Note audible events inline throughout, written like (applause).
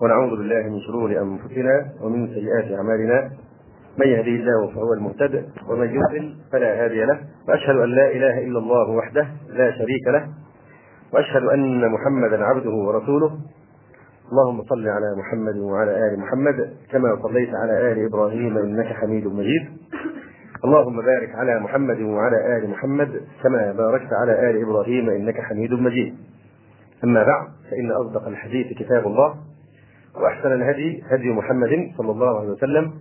ونعوذ بالله من شرور أنفسنا ومن سيئات أعمالنا. من يهدي الله فهو المهتد ومن يضلل فلا هادي له. وأشهد أن لا إله إلا الله وحده لا شريك له. وأشهد أن محمدا عبده ورسوله. اللهم صل على محمد وعلى آل محمد كما صليت على آل إبراهيم إنك حميد مجيد. اللهم بارك على محمد وعلى آل محمد كما باركت على آل إبراهيم إنك حميد مجيد. أما بعد فإن أصدق الحديث كتاب الله. وأحسن الهدي هدي محمد صلى الله عليه وسلم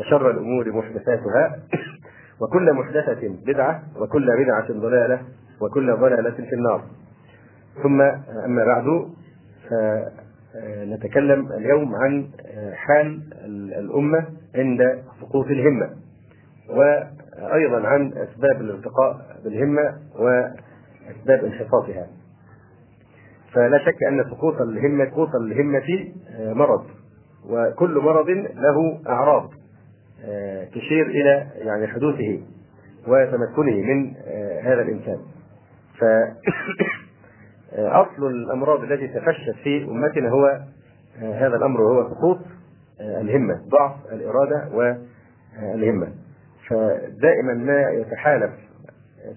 وشر الأمور محدثاتها (coughs) وكل محدثة بدعة وكل بدعة ضلالة وكل ضلالة في النار. ثم أما بعد فنتكلم اليوم عن حال الأمة عند سقوط الهمة وأيضا عن أسباب الارتقاء بالهمة وأسباب انحطاطها. فلا شك أن سقوط الهمة سقوط الهمة مرض وكل مرض له أعراض تشير إلى يعني حدوثه وتمكنه من هذا الإنسان. ف (coughs) أصل الأمراض التي تفشت في أمتنا هو هذا الأمر وهو سقوط الهمة ضعف الإرادة والهمة فدائما ما يتحالف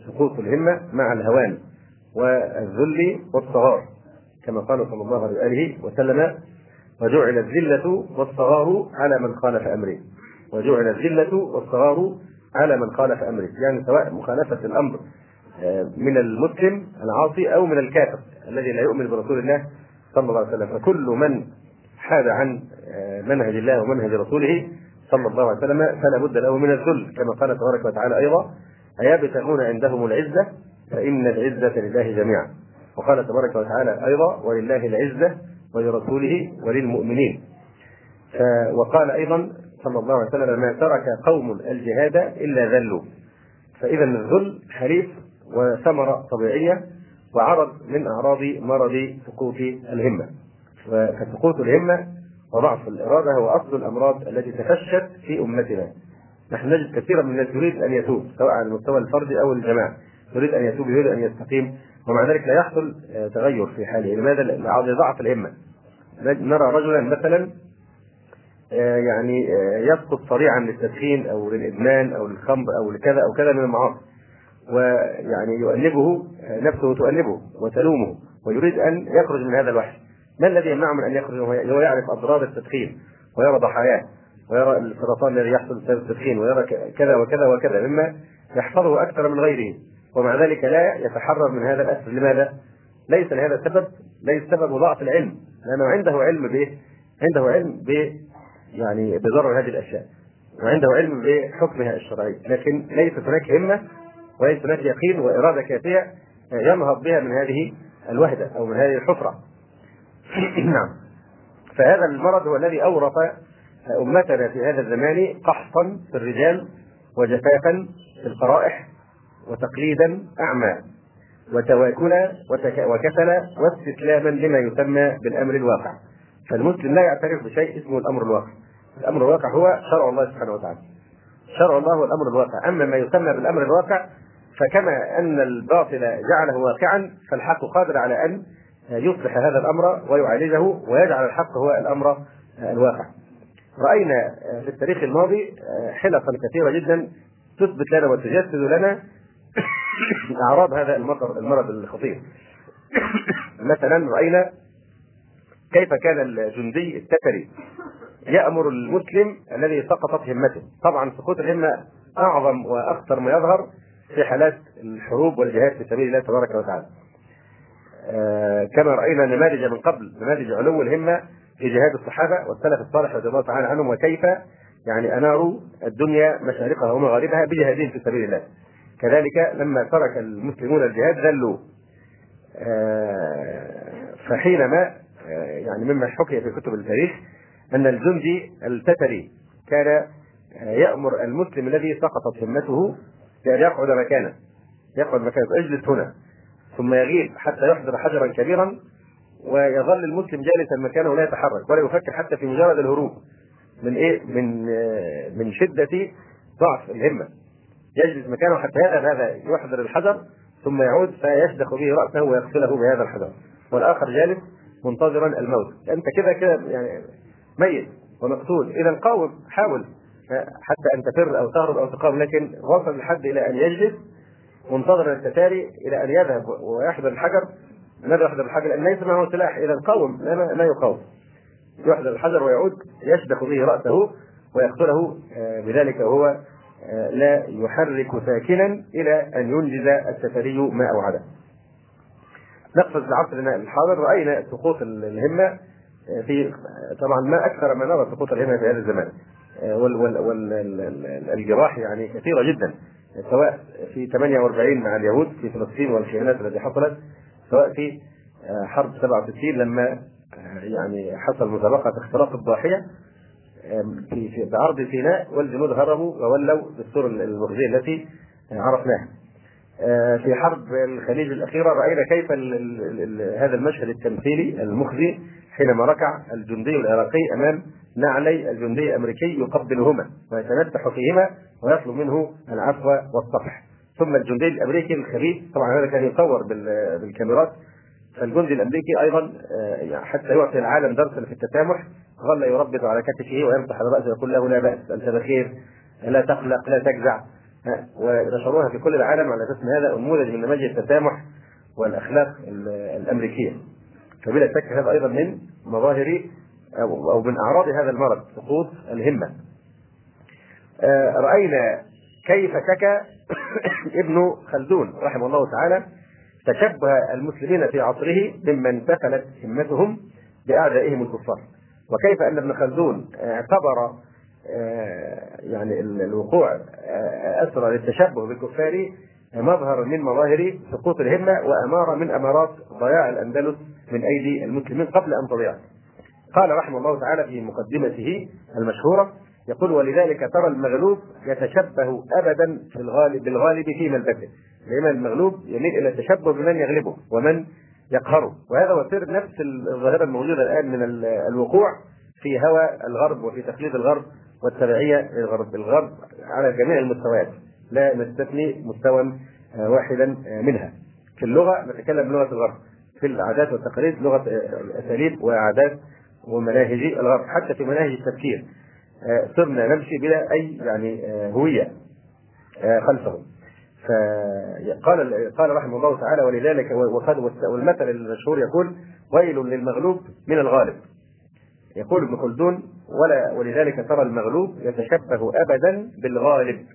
سقوط الهمة مع الهوان والذل والصغار. كما قال صلى الله عليه وآله وسلم وجعل الذلة والصغار على من خالف أمره وجعل الذلة والصغار على من خالف أمره يعني سواء مخالفة الأمر من المسلم العاصي أو من الكافر الذي لا يؤمن برسول الله صلى الله عليه وسلم. فكل من حاد عن منهج الله ومنهج رسوله صلى الله عليه وسلم فلا بد له من الذل كما قال تبارك وتعالى أيضا أيبتغون عندهم العزة؟ فإن العزة لله جميعا. وقال تبارك وتعالى أيضا ولله العزة ولرسوله وللمؤمنين. وقال أيضا صلى الله عليه وسلم ما ترك قوم الجهاد إلا ذلوا. فإذا الذل حليف وثمرة طبيعية وعرض من أعراض مرض سقوط الهمة. فسقوط الهمة وضعف الإرادة هو أصل الأمراض التي تفشت في أمتنا. نحن نجد كثيرا من الناس يريد أن يتوب سواء على المستوى الفردي أو الجماعي. يريد أن يتوب يريد أن يستقيم. ومع ذلك لا يحصل تغير في حاله. لماذا؟ لضعف الهمة نرى رجلا مثلا يعني يسقط صريعا للتدخين أو للإدمان أو للخمر أو لكذا أو كذا من المعاصي. ويعني يؤنبه نفسه تؤنبه وتلومه ويريد أن يخرج من هذا الوحش ما الذي يمنعه من أن يخرج؟ هو يعرف أضرار التدخين ويرى ضحاياه ويرى السرطان الذي يحصل بسبب التدخين ويرى كذا وكذا وكذا. مما يحفظه أكثر من غيره. ومع ذلك لا يتحرر من هذا الأسر لماذا؟ ليس لهذا السبب ليس سبب ضعف العلم لأنه عنده علم بايه؟ عنده علم ب يعني بضرر هذه الأشياء وعنده علم بحكمها الشرعي لكن ليست هناك همة وليس هناك يقين وإرادة كافية ينهض بها من هذه الوهدة أو من هذه الحفرة (clears throat) نعم فهذا المرض هو الذي أورث أمتنا في هذا الزمان قحطا في الرجال وجفافا في القرائح وتقليدا أعمى وتواكلا وكسلا واستسلاما لما يسمى بالأمر الواقع. فالمسلم لا يعترف بشيء اسمه الأمر الواقع. الأمر الواقع هو شرع الله سبحانه وتعالى. شرع الله هو الأمر الواقع. أما ما يسمى بالأمر الواقع فكما أن الباطل جعله واقعا فالحق قادر على أن يصلح هذا الأمر ويعالجه ويجعل الحق هو الأمر الواقع. رأينا في التاريخ الماضي حلقا كثيرة جدا تثبت لنا وتجسد لنا اعراض هذا المرض المرض الخطير. مثلا رأينا كيف كان الجندي التتري يأمر المسلم الذي سقطت همته. طبعا سقوط الهمة أعظم وأخطر ما يظهر في حالات الحروب والجهاد في سبيل الله تبارك وتعالى. آه كما رأينا نماذج من قبل نماذج علو الهمة في جهاد الصحابة والسلف الصالح رضي الله تعالى عنهم وكيف يعني أناروا الدنيا مشارقها ومغاربها بجهادهم في سبيل الله. كذلك لما ترك المسلمون الجهاد ذلوا. آه فحينما يعني مما حكي في كتب التاريخ أن الجندي التتري كان يأمر المسلم الذي سقطت همته بأن يقعد مكانه. يقعد مكانه اجلس هنا. ثم يغيب حتى يحضر حجرا كبيرا ويظل المسلم جالسا مكانه ولا يتحرك ولا يفكر حتى في مجرد الهروب. من إيه؟ من من شدة ضعف الهمة. يجلس مكانه حتى يذهب هذا يحضر الحجر ثم يعود فيشدخ به رأسه ويغسله بهذا الحجر. والآخر جالس منتظرا الموت. أنت كده كده يعني ميت ومقتول. اذا قاوم حاول حتى أن تفر أو تهرب أو تقاوم لكن وصل الحد إلى أن يجلس منتظرا التتاري إلى أن يذهب ويحضر الحجر. ماذا يحضر الحجر؟ ليس معه سلاح. اذا قاوم لا يقاوم. يحضر الحجر ويعود يشبك به رأسه ويقتله آه، بذلك وهو لا يحرك ساكنا إلى أن ينجز السفري ما أوعده. نقفز لعصرنا الحاضر رأينا سقوط الهمة آه، في طبعا ما أكثر ما نرى سقوط الهمة في هذا الزمان والجراح يعني كثيرة جدا سواء في 48 مع اليهود في فلسطين والخيانات التي حصلت سواء في حرب 67 لما يعني حصل مسابقة اختراق الضاحية في بعرض سيناء والجنود هربوا وولوا بالسور المخزيه التي عرفناها. آه، في حرب الخليج الأخيرة رأينا كيف هذا المشهد التمثيلي المخزي حينما ركع الجندي العراقي أمام نعلي الجندي الأمريكي يقبلهما ويتنبح فيهما ويطلب منه العفو والصفح ثم الجندي الأمريكي الخبيث طبعا هذا كان يصور بالكاميرات فالجندي الأمريكي أيضا آه، حتى يعطي العالم درسا في التسامح ظل يربط على كتفه ويمسح على رأسه ويقول له لا بأس أنت بخير لا تقلق لا تجزع. ونشروها في كل العالم على أساس هذا نموذج من نماذج التسامح والأخلاق الأمريكية. فبلا شك هذا أيضا من مظاهر أو من أعراض هذا المرض سقوط الهمة. آه، رأينا كيف شكى (coughs) ابن خلدون رحمه الله تعالى تشبه المسلمين في عصره ممن سفلت همتهم بأعدائهم الكفار. وكيف أن ابن خلدون اعتبر آه، يعني الوقوع آه، اسرى للتشبه بالكفار مظهر من مظاهر سقوط الهمة واماره من أمارات ضياع الأندلس من أيدي المسلمين قبل أن تضيع. قال رحمه الله تعالى في مقدمته المشهورة يقول ولذلك ترى المغلوب يتشبه ابدا في الغالب بالغالب في ملبسه دائما المغلوب يميل إلى التشبه بمن يغلبه ومن يقهره وهذا هو سر نفس الظاهرة الموجودة الآن من الوقوع في هوى الغرب وفي تقليد الغرب والتبعية للغرب. الغرب على جميع المستويات. لا نستثني مستوى واحدا منها. في اللغة نتكلم بلغة الغرب. في العادات والتقاليد لغة اساليب وعادات ومناهج الغرب. حتى في مناهج التفكير صرنا نمشي بلا أي يعني هوية خلفه فقال قال رحمه الله تعالى ولذلك وقد والمثل المشهور يقول ويل للمغلوب من الغالب. يقول ابن خلدون ولا ولذلك ترى المغلوب يتشبه ابدا بالغالب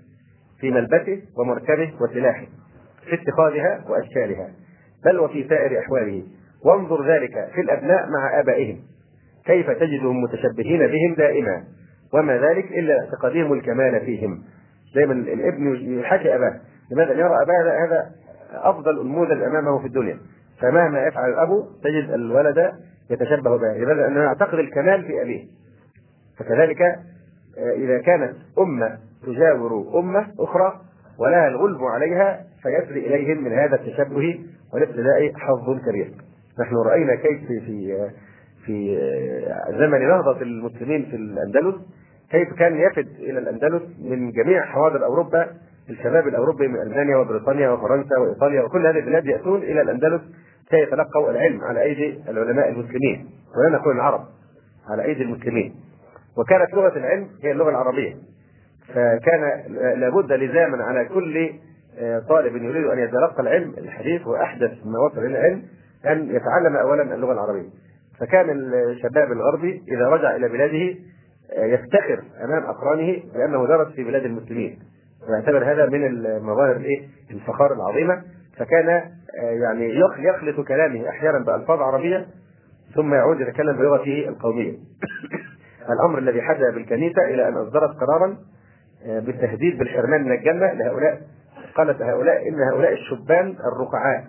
في ملبسه ومركبه وسلاحه في اتخاذها وأشكالها بل وفي سائر أحواله. وانظر ذلك في الأبناء مع آبائهم. كيف تجدهم متشبهين بهم دائما؟ وما ذلك إلا اعتقادهم الكمال فيهم. دائما الابن يحاكي أباه. لماذا؟ يرى أباه هذا أفضل النموذج أمامه في الدنيا فمهما يفعل الأب تجد الولد يتشبه به لماذا؟ لأنه يعتقد الكمال في أبيه فكذلك آه، إذا كانت أمة تجاور أمة أخرى ولها الغلب عليها فيسري إليهم من هذا التشبه والابتداء حظ كبير نحن رأينا كيف في في آه، زمن نهضة المسلمين في الأندلس كيف كان يفد إلى الأندلس من جميع حواضر أوروبا الشباب الأوروبي من ألمانيا وبريطانيا وفرنسا وإيطاليا وكل هذه البلاد يأتون إلى الأندلس كي يتلقوا العلم على أيدي العلماء المسلمين. ولا نقول العرب على أيدي المسلمين. وكانت لغة العلم هي اللغة العربية. فكان لابد لزاما على كل آه، طالب يريد أن يتلقى العلم الحديث وأحدث ما وصل إلى العلم أن يتعلم اولا اللغة العربية. فكان الشباب الغربي إذا رجع إلى بلاده آه، يفتخر أمام اقرانه بأنه درس في بلاد المسلمين. ويعتبر هذا من المظاهر الايه؟ الفخار العظيمة فكان آه، يعني يخلط كلامه أحيانا بألفاظ عربية ثم يعود يتكلم بلغته القومية. (coughs) الأمر الذي حدث بالكنيسة إلى أن أصدرت قرارا آه، بالتهديد بالحرمان من الجنة لهؤلاء قالت هؤلاء إن هؤلاء الشبان الرقعاء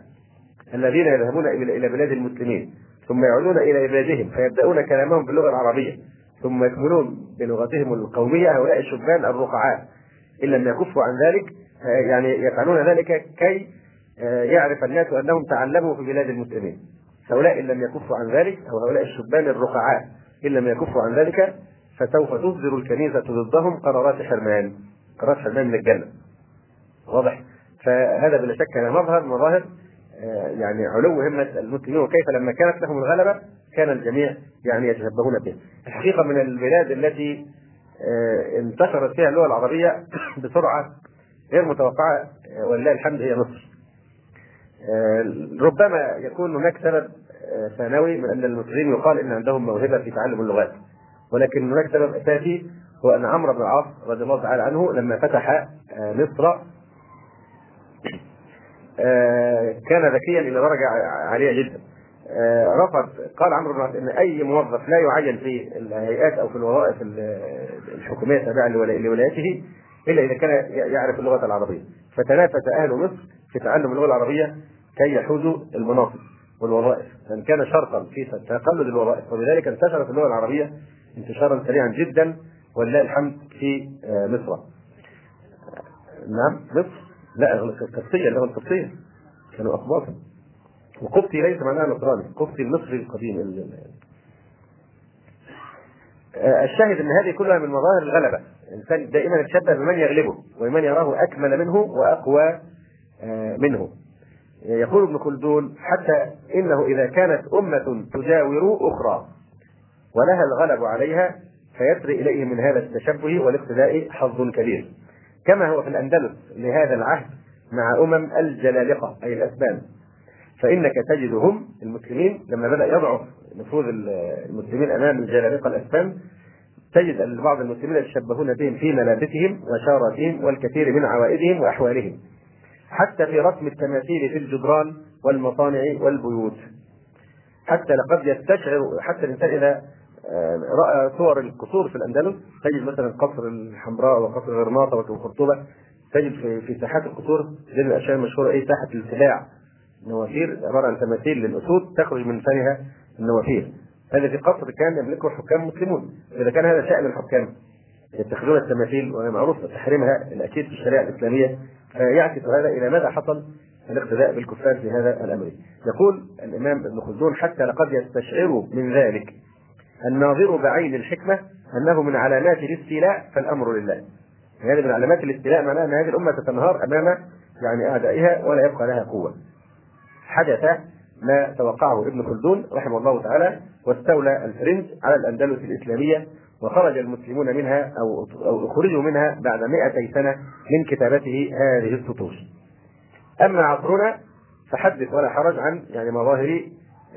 الذين يذهبون إلى بلاد المسلمين ثم يعودون إلى بلادهم فيبدأون كلامهم باللغة العربية ثم يكملون بلغتهم القومية هؤلاء الشبان الرقعاء إن لم يكفوا عن ذلك يعني يفعلون ذلك كي آه، يعرف الناس أنهم تعلموا في بلاد المسلمين. هؤلاء إن لم يكفوا عن ذلك أو هؤلاء الشبان الرقعاء إن لم يكفوا عن ذلك فسوف تصدر الكنيسة ضدهم قرارات حرمان قرارات حرمان من الجنة. واضح؟ فهذا بلا شك مظهر مظاهر آه، يعني علو همة المسلمين وكيف لما كانت لهم الغلبة كان الجميع يعني يتشبهون به. الحقيقة من البلاد التي انتشرت فيها اللغة العربية (coughs) بسرعة غير متوقعة ولله الحمد هي مصر. ربما يكون هناك سبب ثانوي من أن المصريين يقال إن عندهم موهبة في تعلم اللغات ولكن هناك سبب أساسي هو أن عمرو بن العاص رضي الله تعالى عنه لما فتح آه، مصر آه، كان ذكيا إلى درجة عالية جدا آه، رفض. قال عمرو بن إن أي موظف لا يعين في الهيئات أو في الوظائف الحكومية التابعه لولايته إلا إذا كان يعرف اللغة العربية. فتنافس أهل مصر في تعلم اللغة العربية كي يحوزوا المناصب والوظائف. لأن كان شرطا في تقلد الوظائف وبذلك انتشرت اللغة العربية انتشارا سريعا جدا ولله الحمد في آه، مصر. نعم مصر. لا القبطيه اللغة القبطيه كانوا اقباطا وقبطي ليس معناها نصراني قبطي المصري القديم. آه، الشاهد إن هذه كلها من مظاهر الغلبة. الإنسان دائما يتشبه بمن يغلبه ومن يراه أكمل منه وأقوى آه، منه. يقول ابن خلدون حتى إنه إذا كانت أمة تجاور أخرى ولها الغلب عليها فيسري إليه من هذا التشبه والاقتداء حظ كبير. كما هو في الأندلس لهذا العهد مع أمم الجلالقة أي الأسبان. فإنك تجدهم المسلمين لما بدأ يضعف نفوذ المسلمين أمام الجلالقه الاسبان تجد ان بعض المسلمين يتشبهون بهم في ملابسهم وشاراتهم والكثير من عوائدهم وأحوالهم. حتى في رسم التماثيل في الجدران والمصانع والبيوت. حتى لقد يستشعر حتى الإنسان إذا آه، رأى صور القصور في الأندلس تجد مثلا قصر الحمراء وقصر غرناطة وقرطبه تجد في ساحات القصور زي الاشياء المشهورة إيه ساحة السباع نوافير عبارة عن تماثيل للأسود تخرج من فمها النوافير هذا في قصر كان يملكه حكام مسلمون إذا كان هذا شأن الحكام يتخذون التماثيل وهي معروف تحريمها الأكيد في الشريعة الإسلامية فيعكس هذا إلى ماذا حصل الاقتداء بالكفار في هذا الأمر. يقول الإمام ابن خلدون حتى لقد يستشعر من ذلك الناظر بعين الحكمة أنه من علامات الاستيلاء فالأمر لله. هذه من علامات الاستيلاء معناها أن هذه الأمة تتنهار أمام يعني أعدائها ولا يبقى لها قوة. حدث ما توقعه ابن خلدون رحمه الله تعالى واستولى الفرنج على الأندلس الإسلامية وخرج المسلمون منها أو أو اخرجوا منها بعد 200 سنة من كتابته هذه السطور. أما عصرنا فحدث ولا حرج عن يعني مظاهر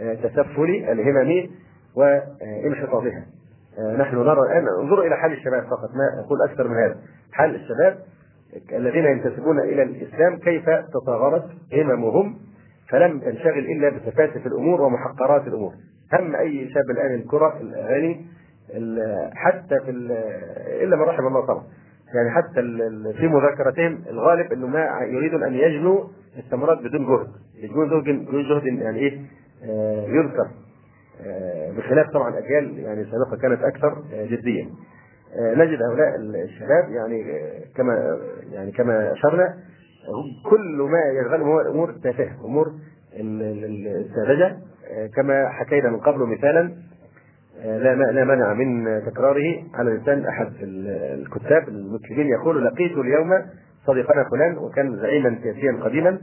آه، تسفل الهمم وانحطاطها. آه، نحن نرى الآن انظروا إلى حال الشباب فقط ما أقول أكثر من هذا. حال الشباب الذين ينتسبون إلى الإسلام كيف تطاغرت هممهم فلم تنشغل إلا بتفاسف الأمور ومحقرات الأمور. هم أي شاب الآن الكرة الاغاني حتى في إلا من رحم الله طبعا. يعني حتى في مذاكرتهم الغالب إنه ما يريدون أن يجنوا الثمرات بدون جهد. بدون جهد يعني إيه؟ آه يذكر. آه بخلاف طبعا أجيال يعني سابقة كانت أكثر آه جديا. آه نجد هؤلاء الشباب يعني كما يعني كما أشرنا كل ما يشغلهم هو الأمور التافهة امور الساذجة. آه، كما حكينا من قبل مثالا لا لا مانع من تكراره. على لسان أحد الكتاب المسلمين يقول لقيت اليوم صديقنا فلان وكان زعيما سياسيا قديما.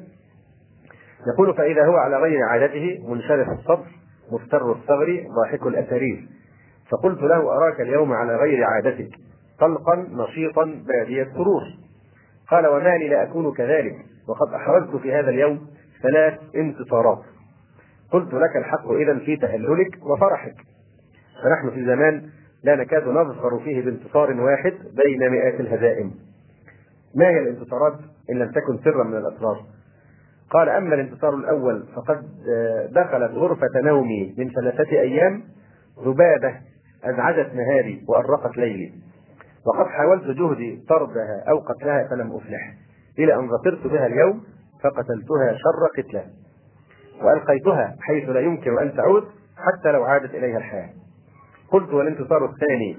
يقول فإذا هو على غير عادته منشرح الصدر مفتر الثغر ضاحك الاثرير فقلت له أراك اليوم على غير عادتك طلقا نشيطا بادي السرور قال وما لي لا أكون كذلك وقد احرزت في هذا اليوم ثلاث انتصارات. قلت لك الحق إذا في تهللك وفرحك. فنحن في زمان لا نكاد نظفر فيه بانتصار واحد بين مئات الهزائم. ما هي الانتصارات إن لم تكن سرا من الأسرار؟ قال أما الانتصار الأول فقد دخلت غرفة نومي من ثلاثة أيام ذبابة أزعجت نهاري وأرقت ليلي. وقد حاولت جهدي طردها أو قتلها فلم أفلح إلى أن ظفرت بها اليوم فقتلتها شر قتلة وألقيتها حيث لا يمكن أن تعود حتى لو عادت إليها الحياة. قلت والانتصار الثاني.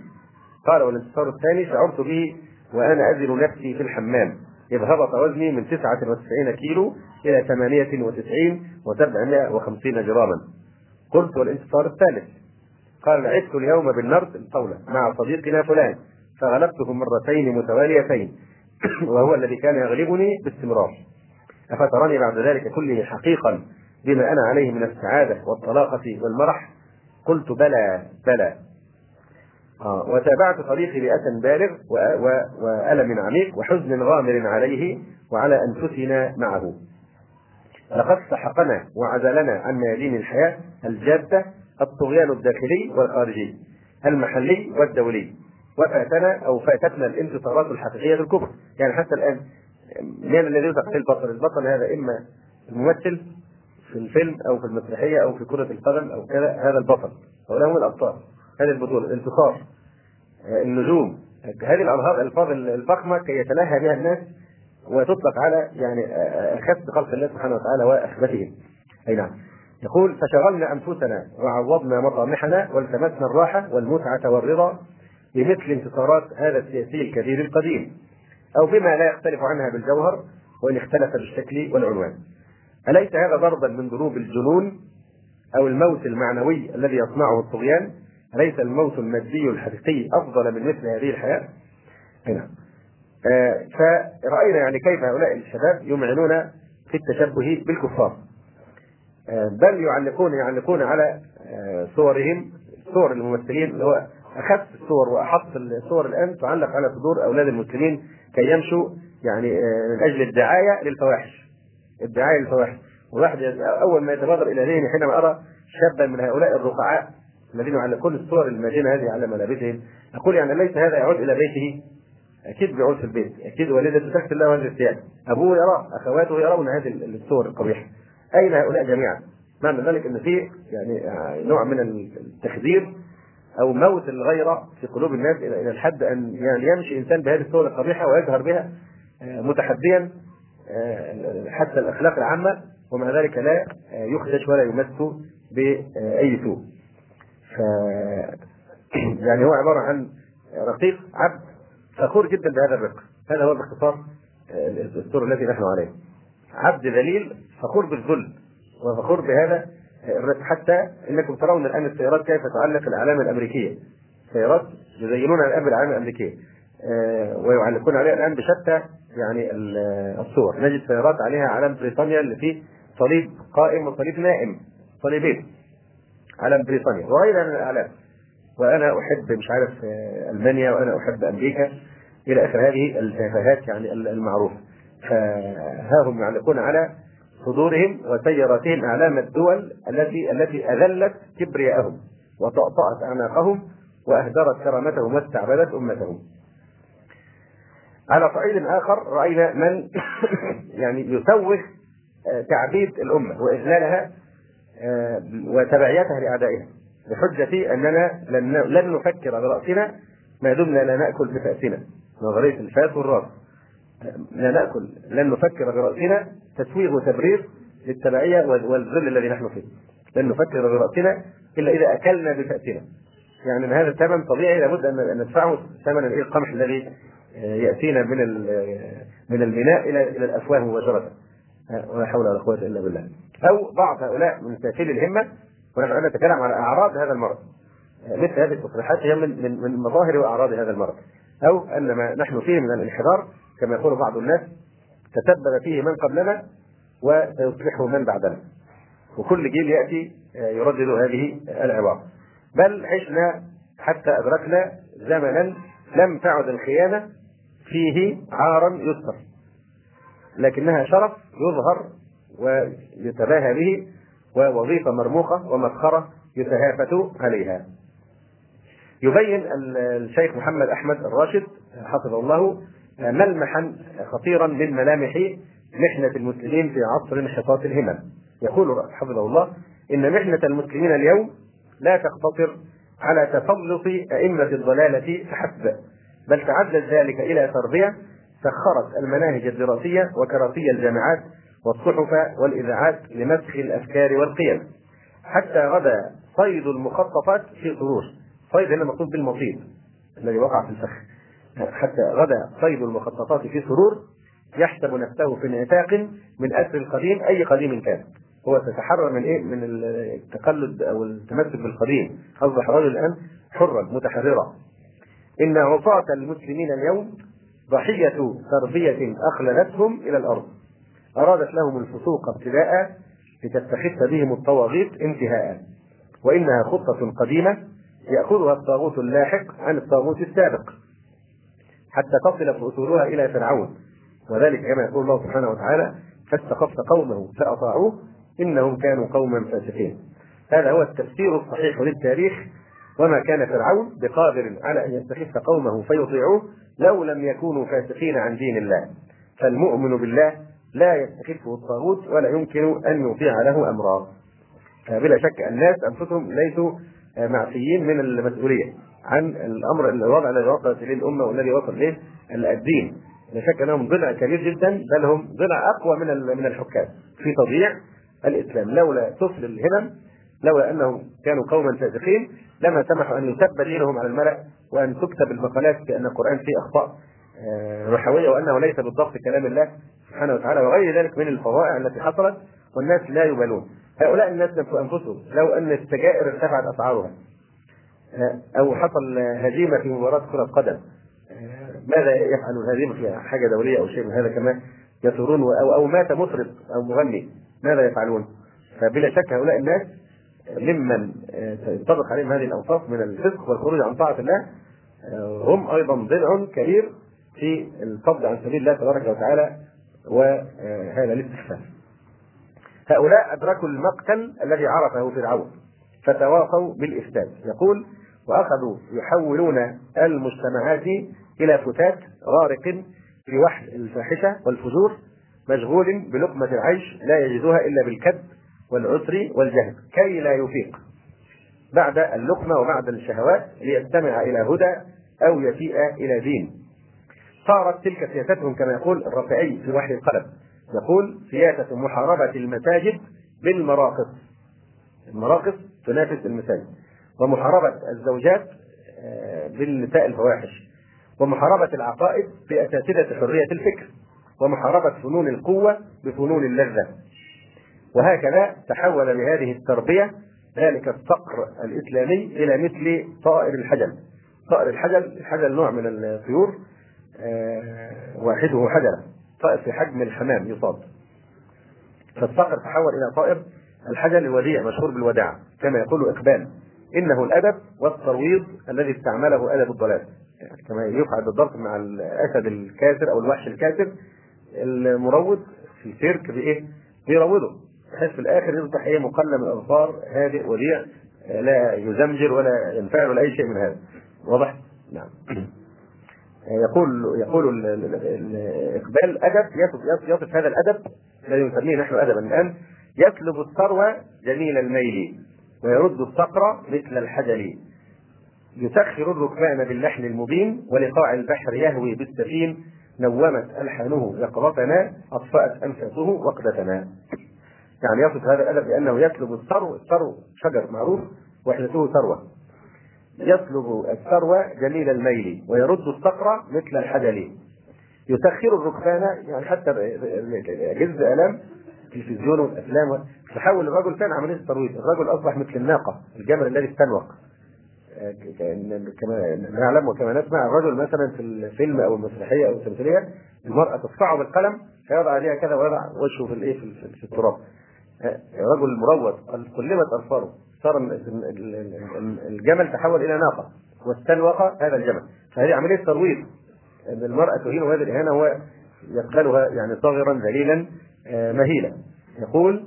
قال والانتصار الثاني شعرت به وأنا أزن نفسي في الحمام إذ هبط وزني من 99 كيلو إلى 98 و750 جراما. قلت والانتصار الثالث. قال لعبت اليوم بالنرد الطاولة مع صديقنا فلان. فغلبته مرتين متواليتين (clears throat) وهو الذي كان يغلبني باستمرار. أفتراني بعد ذلك كله حقيقا بما أنا عليه من السعادة والطلاقة والمرح؟ قلت بلى بلى. آه وتابعت طريقي بأسى بالغ وألم عميق وحزن غامر عليه وعلى أنفسنا معه. لقد سحقنا وعزلنا عن ميادين الحياة الجادة الطغيان الداخلي والخارجي المحلي والدولي. وفاتنا أو فاتتنا الانتصارات الحقيقية للكفر. يعني حتى الآن من الذي يوثق في البطل؟ البطل هذا إما الممثل في الفيلم أو في المسرحية أو في كرة القدم أو كذا هذا البطل هؤلاء هم الأبطال هذه البطولة الانتصار آه، النجوم. هذه الالفاظ الفخمة كي يتلهى بها الناس وتطلق على يعني اخس خلق الله سبحانه وتعالى واخبثهم أي نعم. يقول فشغلنا أنفسنا وعوضنا مطامحنا والتمسنا الراحة والمتعة والرضا بمثل انتصارات هذا السياسي الكبير القديم أو بما لا يختلف عنها بالجوهر وإن اختلف بالشكل والعنوان. أليس هذا ضربا من ضروب الجنون أو الموت المعنوي الذي يصنعه الطغيان؟ أليس الموت المادي الحقيقي أفضل من مثل هذه الحياة؟ نعم. آه فرأينا يعني كيف هؤلاء الشباب يمعنون في التشبه بالكفار آه بل يعلقون يعلقون على آه صورهم صور الممثلين اللي هو اخف الصور وأحط الصور الآن تعلق على صدور أولاد المسلمين كي يمشوا يعني آه، من أجل الدعاية للفواحش. الدعاية للفواحش. والواحد أول ما يتبادر إلى ذهني حينما أرى شابا من هؤلاء الرقعاء الذين يعلقون الصور الماجنه هذه على ملابسهم أقول يعني ليس هذا يعود إلى بيته. أكيد بيعود في البيت. أكيد والدته تغسل له هذه الثياب أبوه يرى أخواته يرون هذه الصور القبيحة. أين هؤلاء جميعا؟ معنى ذلك إن في يعني آه، نوع من التخدير أو موت الغيرة في قلوب الناس إلى الحد أن يعني يمشي إنسان بهذه الصور القبيحة ويجهر بها آه، متحديا آه، حتى الأخلاق العامة ومع ذلك لا يخدش ولا يمس بأي سوء. ف (clears throat) يعني هو عبارة عن رقيق عبد فخور جدا بهذا الرق هذا هو باختصار آه، الدستور الذي نحن عليه عبد ذليل فخور بالذل وفخور بهذا حتى إنكم ترون الآن السيارات كيف تعلق الاعلام الأمريكية. سيارات يزينون الآن بالاعلام الأمريكية آه، ويعلقون عليها الآن بشتى يعني الصور. نجد سيارات عليها علم بريطانيا اللي فيه صليب قائم وصليب نائم صليبين علم بريطانيا وغيرها من الإعلام. وأنا أحب مش عارف آه، ألمانيا وأنا أحب أمريكا إلى آخر هذه التفاهات يعني المعروفه فها هم يعلقون على صدورهم وسياراتهم أعلام الدول التي التي أذلت كبرياءهم وطأطأت أعناقهم وأهدرت كرامتهم واستعبدت أمتهم. على صعيد آخر رأينا من (coughs) يعني يسوغ آه، تعبيد الأمة وإذلالها آه، وتبعيتها لأعدائها بحجة أننا لن لن نفكر برأسنا ما دمنا لا نأكل بفأسنا نظرية الفاس والراس لا نأكل. لن نفكر برأسنا تسويغ وتبرير للتبعية والذل الذي نحن فيه. لن نفكر برأسنا إلا إذا أكلنا بفأسنا. يعني ان هذا الثمن طبيعي لابد ان ندفعه ثمن القمح الذي يأتينا من من الميناء إلى إلى الأفواه مباشرة. ولا حول ولا قوة إلا بالله. أو بعض هؤلاء من سافلي الهمة. ونحن نتكلم على أعراض هذا المرض. مثل هذه التصريحات هي من من من مظاهر وأعراض هذا المرض. أو أن ما نحن فيه من الانحدار كما يقول بعض الناس تسبب فيه من قبلنا وسيصلحه من بعدنا. وكل جيل يأتي يردد هذه العباره بل عشنا حتى أدركنا زمنا لم تعد الخيانة فيه عارا يستر لكنها شرف يظهر ويتباهى به ووظيفة مرموقة ومسخرة يتهافت عليها. يبين الشيخ محمد أحمد الراشد حفظه الله ملمحا خطيرا من ملامح محنة المسلمين في عصر انحطاط الهمم. يقول حفظه الله إن محنة المسلمين اليوم لا تقتصر على تسلط أئمة الضلالة فحسب بل تعدد ذلك إلى تربية سخرت المناهج الدراسية وكراسي الجامعات والصحف والإذاعات لمسخ الأفكار والقيم. حتى غدا صيد المخططات في سرور صيد هنا مقصود بالمصيد الذي وقع في الفخ. حتى غدا صيد المخططات في سرور يحسب نفسه في انعتاق من أسر القديم أي قديم كان هو تتحرر من إيه؟ من التقلد أو التمسك بالقديم، أصبح رجل الآن حرا متحررا. إن عصاة المسلمين اليوم ضحية تربية اخلدتهم إلى الأرض. أرادت لهم الفسوق ابتداء لتستخف بهم الطواغيت انتهاء وإنها خطة قديمة يأخذها الطاغوت اللاحق عن الطاغوت السابق حتى تصل أصولها إلى فرعون. وذلك كما يقول الله سبحانه وتعالى فاستخف قومه فأطاعوه إنهم كانوا قوما فاسقين. هذا هو التفسير الصحيح للتاريخ. وما كان فرعون بقادر على أن يستخف قومه فيطيعوه لو لم يكونوا فاسقين عن دين الله. فالمؤمن بالله لا يستخفه الطاغوت ولا يمكن أن يطيع له أمرا. بلا شك الناس أنفسهم ليسوا معفيين من المسؤولية. عن الأمر الوضع الذي وصلت اليه الامه والذي وصل إليه الدين. لا شك إنهم ضلع كبير جدا بل هم ضلع أقوى من من الحكام. في تضييع الإسلام. لولا سفل الهمم لولا أنهم كانوا قوما فاسقين لما سمحوا أن يسب دينهم على الملأ وأن تكتب المقالات بأن القرآن فيه أخطاء رحويه وأنه ليس بالضبط كلام الله سبحانه وتعالى وغير ذلك من الفظائع التي حصلت والناس لا يبالون. هؤلاء الناس انفسهم لو أن السجائر ارتفعت أسعارها. أو حصل هزيمه في مباراة كرة قدم ماذا يفعل الهزيمة في حاجة دولية أو شيء من هذا كما يثورون أو أو مات مطرب أو مغني ماذا يفعلون؟ فبلا شك هؤلاء الناس ممن تنطبق عليهم هذه الأوصاف من الفسق والخروج عن طاعة الله هم أيضا ضلع كبير في الصد عن سبيل الله تبارك وتعالى وهذا الاستخفاف. هؤلاء أدركوا المقتل الذي عرفه فرعون فتواصوا بالإفساد يقول وأخذوا يحولون المجتمعات إلى فتات غارق في وحل الفاحشة والفجور مشغول بلقمة العيش لا يجدها إلا بالكد والعسر والجهل كي لا يفيق. بعد اللقمة وبعد الشهوات ليستمع إلى هدى أو يفيء إلى دين. صارت تلك سياستهم كما يقول الرافعي في وحي القلم. يقول سياسة محاربة المساجد بالمراقص. المراقص تنافس المساجد. ومحاربة الزوجات بالنساء الفواحش. ومحاربة العقائد بأساتذة حرية الفكر. ومحاربة فنون القوة بفنون اللذة. وهكذا تحول بهذه التربية ذلك الصقر الإسلامي إلى مثل طائر الحجل. طائر الحجل الحجل نوع من الطيور واحدة حجلة. طائر في حجم الحمام يصاد فالصقر تحول إلى طائر الحجل الوديع مشهور بالوداع كما يقول إقبال. إنه الأدب والترويض الذي استعمله أدب الضلال. يعني كما يفعل بالضبط مع الأسد الكاسر أو الوحش الكاسر المروض في السيرك بإيه؟ بيروضه. بحيث في الآخر يصبح إيه؟ مقلم الأظفار هادئ وديع لا يزمجر ولا ينفعل ولا أي شيء من هذا. واضح؟ نعم. (clears throat) يقول يقول الاقبال أدب يصف, يصف هذا الأدب الذي نسميه نحن ادبا الآن يسلب السروة جميل الميل. ويرد الصقر مثل الحجل يسخر الركبان باللحن المبين ولقاع البحر يهوي بالسفين نومت ألحانه يقظتنا أطفأت أنفاسه وقدتنا يعني يصف هذا الأدب بأنه يسلب السرو، السرو شجر معروف وحدته سروة. يسلب السروة جميل الميل ويرد الصقر مثل الحجل. يسخر الركبان يعني حتى جلد الام التلفزيون والأفلام تحول الرجل كان عملية ترويض، الرجل أصبح مثل الناقة، الجمل الذي استنوق. كما نعلم وكما نسمع الرجل مثلا في الفيلم أو المسرحية أو التمثيلية المرأة تصفعه بالقلم فيضع عليها كذا ويضع وجهه في الإيه في التراب. رجل مروض قلبت أظفاره. صار الجمل تحول إلى ناقة. واستنوق هذا الجمل. فهذه عملية ترويض إن المرأة تهين هذه الاهانه هو يقبلها يعني صاغرا ذليلا. مهيلا يقول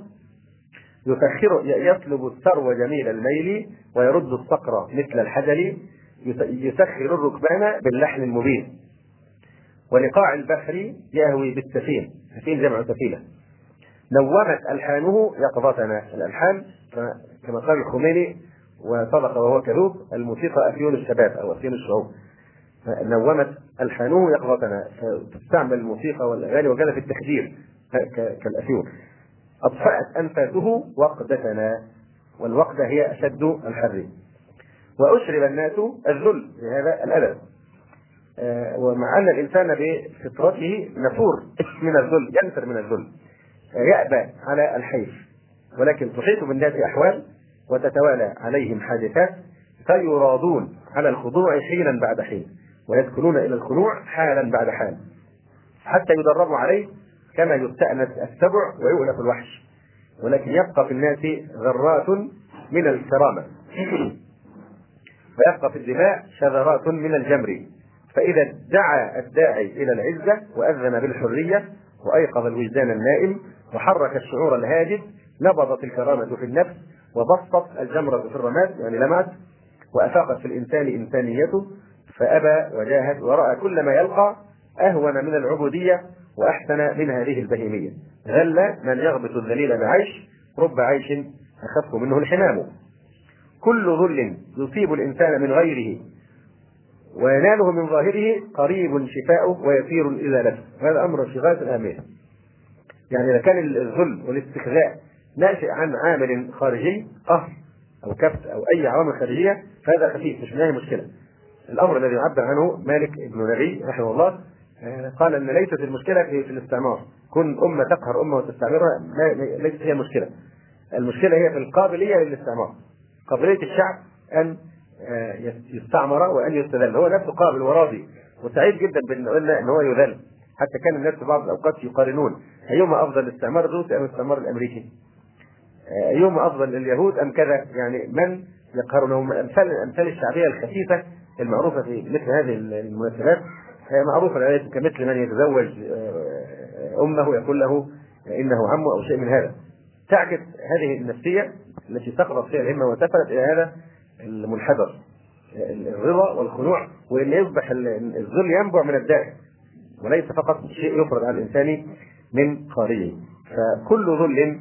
يسخر يسلب الثرو جميل الميل ويرد الصقر مثل الحجل يسخر الركبان باللحن المبين. ولقاع البحر يهوي بالسفين. سفين جمع سفينة. نومت ألحانه يقظتنا. الألحان كما قال الخميني وصدق وهو كذوب الموسيقى أفيون الشباب أو أفيون الشعوب. نومت ألحانه يقظتنا. تستعمل الموسيقى والأغاني وكذا في التخدير. كالافيون أطفأت أنفاسه وقدتنا والوقدة هي أشد الحر. وأشرب الناس الذل بهذا الادب ومع ان الإنسان بفطرته نفور من الذل ينفر من الذل. يأبى على الحيف. ولكن تحيط بالناس أحوال وتتوالى عليهم حادثات فيرادون على الخضوع حينا بعد حين ويدخلون إلى الخضوع حالا بعد حال. حتى يدربوا عليه كما يستأنس السبع ويؤلف الوحش. ولكن يبقى في الناس ذرات من الكرامة. ويبقى في الدماء شذرات من الجمر. فإذا دعا الداعي إلى العزة وأذن بالحرية وأيقظ الوجدان النائم وحرك الشعور الهادف نبضت الكرامة في النفس وبسطت الجمرة في الرماد يعني لمعت وأفاقت في الإنسان إنسانيته فأبى وجاهد ورأى كل ما يلقى أهون من العبودية وأحسن من هذه البهيمية. غل من يغبط الذليل بعيش رب عيش أخف منه الحمام. كل ذل يصيب الإنسان من غيره ويناله من ظاهره قريب شفاؤه ويسير إزالته هذا أمر في غاية الأهمية يعني إذا كان الذل والاستخزاء ناشئ عن عامل خارجي قهر أو كبت أو أي عوامل خارجية فهذا خفيف مش من مشكلة. الأمر الذي عبر عنه مالك بن نبي رحمه الله قال إن ليست المشكلة في, في الاستعمار. كن أمة تقهر أمة وتستعمرها ليست هي المشكلة المشكلة هي في القابلية للاستعمار. قابلية الشعب أن آه، يستعمر وأن يستذل. هو نفسه قابل وراضي وسعيد جدا بإن إن هو يذل. حتى كان الناس في بعض الأوقات يقارنون. أيهما أفضل الاستعمار الروسي أم الاستعمار الأمريكي؟ آه، أيهما أفضل اليهود أم كذا؟ يعني من يقهرونهم الأمثال الأمثال الشعبية الخفيفة المعروفة في مثل هذه المناسبات. معروفة الآية كمثل من يتزوج آه، أمه يقول له إنه عمه أو شيء من هذا. تعكس هذه النفسية التي سقطت فيها الهمة وسفلت إلى هذا المنحدر الرضا والخنوع وإن يصبح الذل ينبع من الداخل. وليس فقط شيء يفرض على الإنسان من خارجه. فكل ذل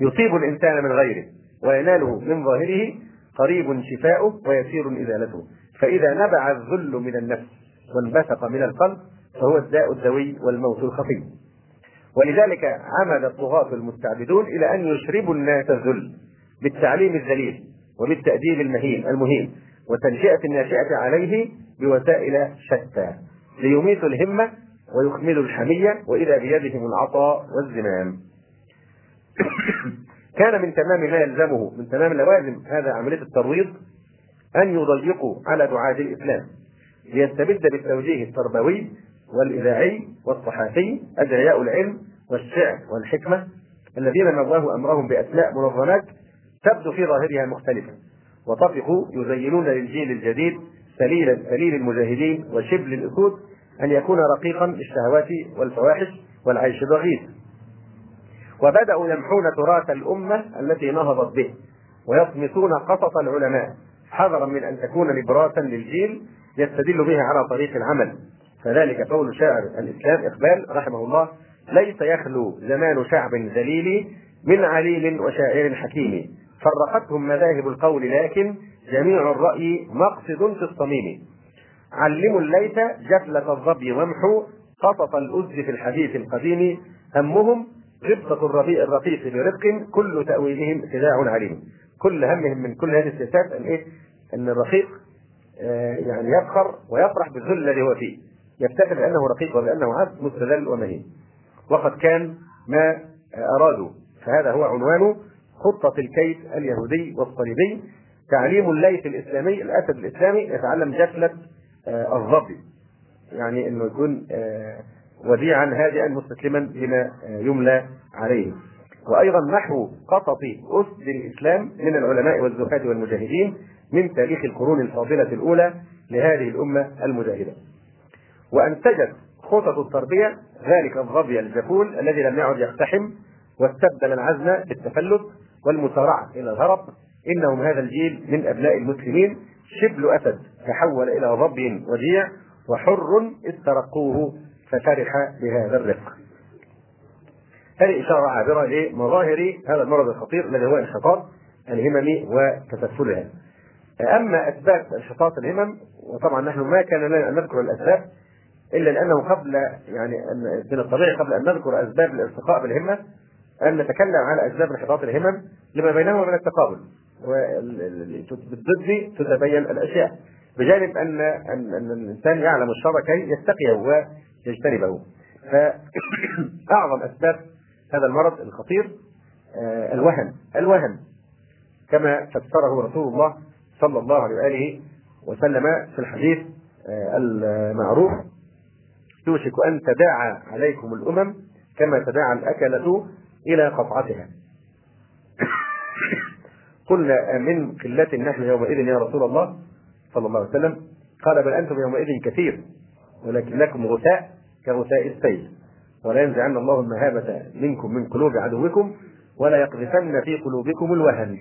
يصيب الإنسان من غيره ويناله من ظاهره قريب شفاؤه ويسير إزالته. فإذا نبع الذل من النفس وانبثق من القلب فهو الداء الذوي والموت الخفي. ولذلك عمد الطغاة المستعبدون إلى أن يشربوا الناس الذل بالتعليم الذليل وبالتأديب المهين المهين وتنشئة الناشئة عليه بوسائل شتى ليميتوا الهمة ويكملوا الحمية وإذا بيدهم العطاء والزمام. (coughs) كان من تمام ما يلزمه من تمام لوازم هذا عملية الترويض أن يضيقوا على دعاة الإسلام. ليستبد بالتوجيه التربوي والإذاعي والصحافي أدعياء العلم والشعر والحكمة الذين نظاه أمرهم بأسماء منظمات تبدو في ظاهرها مختلفة. وطفقوا يزينون للجيل الجديد سليل سليل المجاهدين وشبل الأسود أن يكون رقيقا للشهوات والفواحش والعيش الرغيد وبدأوا يمحون تراث الأمة التي نهضت به ويطمسون قصص العلماء حذرا من أن تكون نبراسا للجيل يستدل بها على طريق العمل. فذلك قول شاعر الإسلام إقبال رحمه الله ليس يخلو زمان شعب ذليل من عليم وشاعر حكيم. فرقتهم مذاهب القول لكن جميع الرأي مقصد في الصميم. علموا الليث جفلة الظبي وامحوا قطط الأز في الحديث القديم. همهم غبطة الربيع الرقيق برق كل تأويلهم خداع عليم. كل همهم من كل هذه السياسات أن إيه؟ أن الرقيق آه، يعني يفخر ويفرح بالذل الذي هو فيه. يفتخر بانه رقيق وبانه عبد مستذل ومهين. وقد كان ما أرادوا. فهذا هو عنوان خطة الكيد اليهودي والصليبي. تعليم الليث الإسلامي الأسد الإسلامي يتعلم جفلة آه، الظبي. يعني إنه يكون آه، وديعا هادئا مستسلما لما يملى عليه. وأيضا نحو قطط أسد الإسلام من العلماء والزهاد والمجاهدين من تاريخ القرون الفاضلة الأولى لهذه الأمة المجاهدة. وأنتجت خطط التربية ذلك الظبي الجفول الذي لم يعد يقتحم واستبدل العزم بالتفلت والمسارعة إلى الهرب. إنهم هذا الجيل من أبناء المسلمين. شبل أسد تحول إلى ظبي وديع وحر استرقوه ففرح بهذا الرفق. هذه إشارة عابرة لمظاهر هذا المرض الخطير الذي هو انحطاط الهمم وتسفلها. أما اسباب انحطاط الهمم وطبعا نحن ما كان لنا أن نذكر الاسباب إلا لأنه قبل يعني من الطبيعي قبل أن نذكر أسباب الارتقاء بالهمة أن نتكلم على أسباب انحطاط الهمم لما بينهما من التقابل وبالضد تتبين الأشياء بجانب ان ان, أن الإنسان يعلم الشر كي يتقيه ويجتنبه. فأعظم أسباب هذا المرض الخطير آه، الوهن. الوهن كما فسره رسول الله صلى الله عليه وآله وسلم في الحديث آه، المعروف يوشك أن تداعى عليكم الأمم كما تداعى الأكلة إلى قطعتها. (coughs) قلنا من قلة نحن يومئذ يا رسول الله صلى الله عليه وسلم. قال بل أنتم يومئذ كثير ولكنكم غثاء كغثاء السيل ولا ينزعن الله المهابة منكم من قلوب عدوكم ولا يقذفن في قلوبكم الوهن.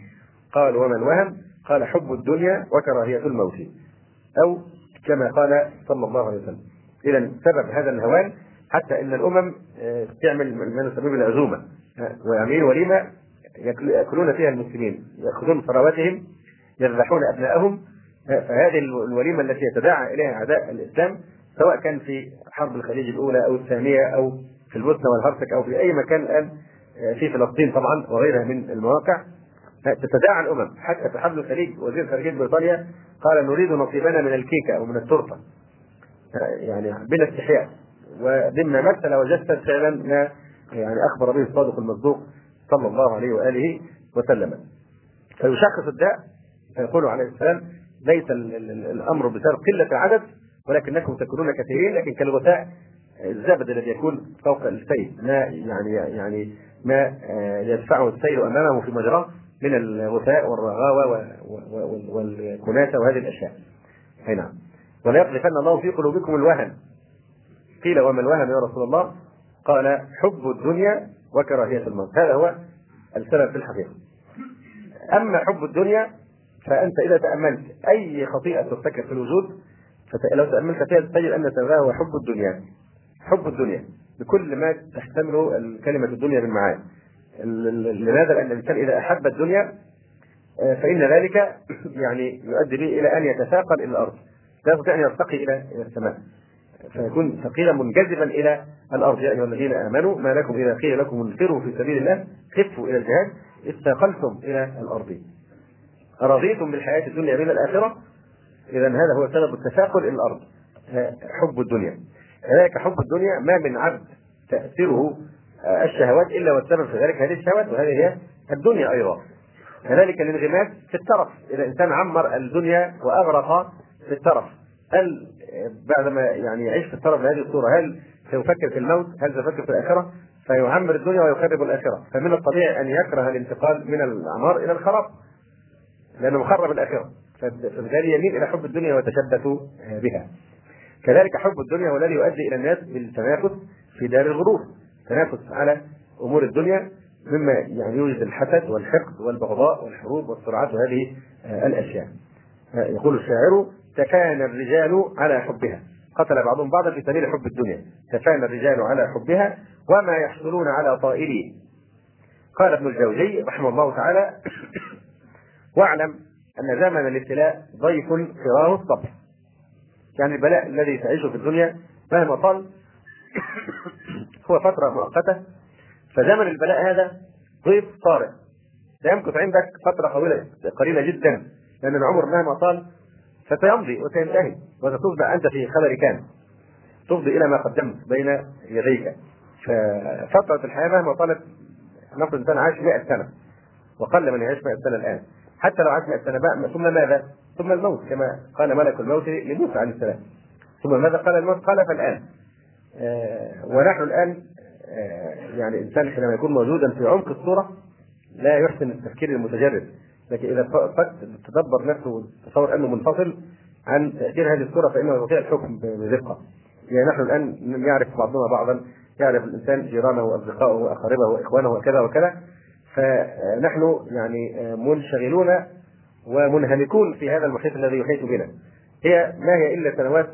قال وما الوهن؟ قال حب الدنيا وكراهية الموت أو كما قال صلى الله عليه وسلم. إذا سبب هذا الهوان حتى إن الأمم آه، تعمل ما نسميه بالعزومه آه، ويعملون وليمة يأكلون فيها المسلمين. يأخذون ثرواتهم يذبحون ابنائهم آه، فهذه الوليمة التي يتداعى إليها أعداء الإسلام سواء كان في حرب الخليج الأولى أو الثانية أو في البوسنة والهرسك أو في أي مكان الآن في فلسطين طبعا وغيرها من المواقع. تتداعى الأمم حتى في حرب الخليج وزير خارجية بريطانيا قال نريد نصيبنا من الكيكة أو من التورتة. يعني بلا استحياء. ومما مثل وجسد فعلا ما يعني أخبر به الصادق المصدوق صلى الله عليه وآله وسلم. فيشخص الداء فيقول عليه السلام ليس الأمر بسبب قلة العدد ولكنكم تكونون كثيرين لكن كالغثاء الزبد الذي يكون فوق السيل ما يعني يعني ما آه، يدفعه السيل أمامه في مجراه من الغثاء والرغاوة والكناسة وهذه الأشياء. أي نعم. ولا يقذفن الله في قلوبكم الوهن. قيل وما الوهن يا رسول الله؟ قال حب الدنيا وكراهية الموت. هذا هو السبب في الحقيقة. أما حب الدنيا فأنت إذا تأملت أي خطيئة ترتكب في الوجود فلو تأملت فيها تجد أن سببها هو حب الدنيا. حب الدنيا. بكل ما تحتمله كلمة الدنيا من معاني لماذا؟ لأن الإنسان إذا أحب الدنيا آه، فإن ذلك (clears throat) يعني يؤدي به إلى أن يتثاقل إلى الأرض. لا يستطيع أن يرتقي إلى السماء. فيكون ثقيلا منجذبا إلى الأرض. يا أيها الذين آمنوا ما لكم إذا قيل لكم انفروا في سبيل الله خفوا إلى الجهاد استقلتم إلى الأرض. ارضيتم بالحياة الدنيا من الآخرة؟ اذا هذا هو سبب التثاقل إلى الأرض. حب الدنيا. كذلك حب الدنيا ما من عبد تأثيره الشهوات إلا والسبب في ذلك هذه الشهوات وهذه هي الدنيا أيضا كذلك الانغماس في الترف إذا إنسان عمر الدنيا وأغرق في الترف هل بعدما يعني يعيش في الطرف بهذه الصورة هل سيفكر في الموت؟ هل سيفكر في الآخرة؟ فيعمر الدنيا ويخرب الآخرة، فمن الطبيعي أن يكره الانتقال من الاعمار إلى الخراب. لأنه مخرب الآخرة، فبالتالي يميل إلى حب الدنيا ويتشبث بها. كذلك حب الدنيا هو الذي يؤدي إلى الناس بالتنافس في دار الغرور، تنافس على أمور الدنيا مما يعني يوجد الحسد والحقد والبغضاء والحروب والصراعات وهذه الأشياء. يقول الشاعر تفانى الرجال على حبها. قتل بعضهم بعضا في سبيل حب الدنيا. تفانى الرجال على حبها وما يحصلون على طائره قال ابن الجوزي رحمه الله تعالى (coughs) واعلم أن زمن الابتلاء ضيف فراه الصبر. يعني البلاء الذي تعيشه في الدنيا مهما طال هو فترة مؤقتة فزمن البلاء هذا ضيف طارئ. لا يمكث عندك فترة طويلة قليلة جدا لأن العمر مهما طال فتمضي وتنتهي وستفضى أنت في خبر كان. تفضي إلى ما قدمت بين يديك. ففترة الحياة مهما طالت نفرض الإنسان عاش 100 سنة وقل من يعيش 100 سنة الآن. حتى لو عاش 100 سنة بقى ثم ماذا؟ ثم الموت كما قال ملك الموت لموسى عليه السلام. ثم ماذا قال الموت؟ قال فالآن. ونحن الآن آه يعني الإنسان حينما يكون موجودا في عمق الصورة لا يحسن التفكير المتجرد لكن إذا تدبر نفسه وتصور أنه منفصل عن تأثير هذه الصورة فإنه يستطيع الحكم بدقة. يعني نحن الآن يعرف بعضنا بعضا يعرف الإنسان جيرانه وأصدقائه وأقاربه وإخوانه وكذا وكذا فنحن يعني منشغلون ومنهمكون في هذا المحيط الذي يحيط بنا. هي ما هي إلا سنوات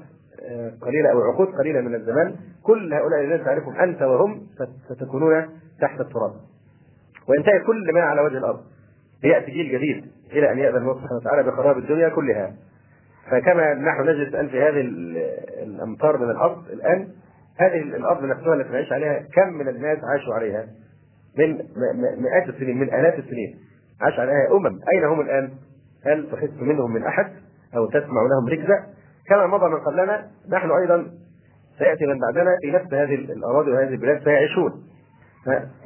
قليلة أو عقود قليلة من الزمان كل هؤلاء الذين تعرفهم أنت وهم ستكونون تحت التراب. وينتهي كل ما على وجه الأرض يأتي جيل جديد إلى أن يأذن الله سبحانه وتعالى بخراب الدنيا كلها فكما نحن نجلس الآن في هذه الأمطار من الأرض الآن هذه الأرض نفسها التي نعيش عليها كم من الناس عاشوا عليها من مئات السنين من آلاف السنين عاش عليها أمم أين هم الآن؟ هل تحس منهم من أحد أو تسمع لهم ركزه؟ كما مضى من قبلنا نحن أيضا سيأتي من بعدنا في نفس هذه الأراضي وهذه البلاد سيعيشون.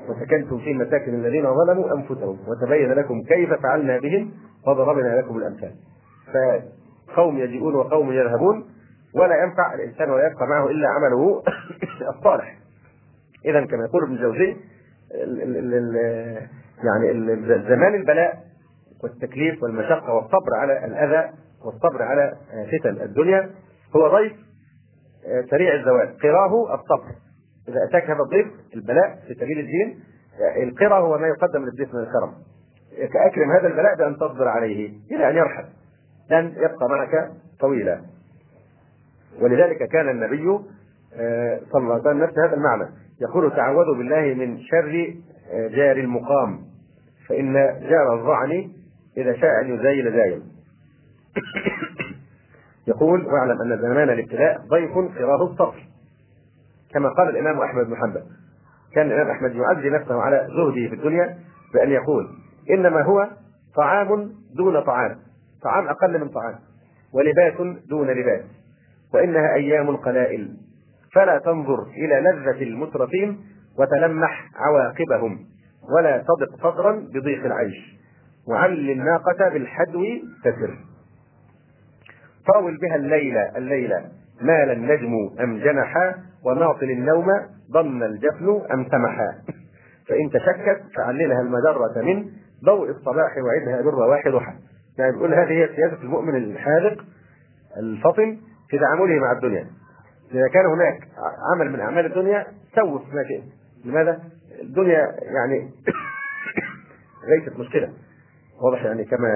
وسكنتم في مساكن الذين ظلموا أنفسهم وتبين لكم كيف فعلنا بهم وضربنا لكم الأمثال. فقوم يجيئون وقوم يذهبون ولا ينفع الإنسان ولا يبقى معه إلا عمله (coughs) الصالح. اذا كما يقول ابن الجوزي يعني زمان البلاء والتكليف والمشقة والصبر على الأذى والصبر على فتن الدنيا هو ضيف سريع الزوال قراه الصبر. إذا أتاك هذا الضيف البلاء في سبيل الدين القرى هو ما يقدم للضيف من الكرم. كأكرم هذا البلاء بأن تصبر عليه إلى أن يرحل. لن يبقى معك طويلا. ولذلك كان النبي آه، صلى الله عليه وسلم نفس هذا المعنى. يقول تعوذوا بالله من شر آه، جار المقام. فإن جار الظعن إذا شاء أن يزايل زايل. يقول واعلم أن زمان الابتلاء ضيف قراه الصبر. كما قال الإمام أحمد بن حنبل. كان الإمام أحمد يعزي نفسه على زهده في الدنيا بأن يقول إنما هو طعام دون طعام. طعام أقل من طعام. ولباس دون لباس. وإنها أيام قلائل فلا تنظر إلى لذة المترفين وتلمح عواقبهم. ولا تضق صدرا بضيق العيش. وعل الناقة بالحدو تسر. طاول بها الليلة الليلة مال النجم أم جنحا وناطل النوم ضم الجفن أم سمحا (laughs) فإن تشكت فعللها المجرة من ضوء الصباح وعدها بالرواح ضحى يعني بيقول هذه هي سياسة المؤمن الحاذق الفطن في تعامله مع الدنيا. إذا كان هناك عمل من أعمال الدنيا سوف ما شئت. لماذا؟ الدنيا يعني (coughs) ليست مشكلة. واضح يعني كما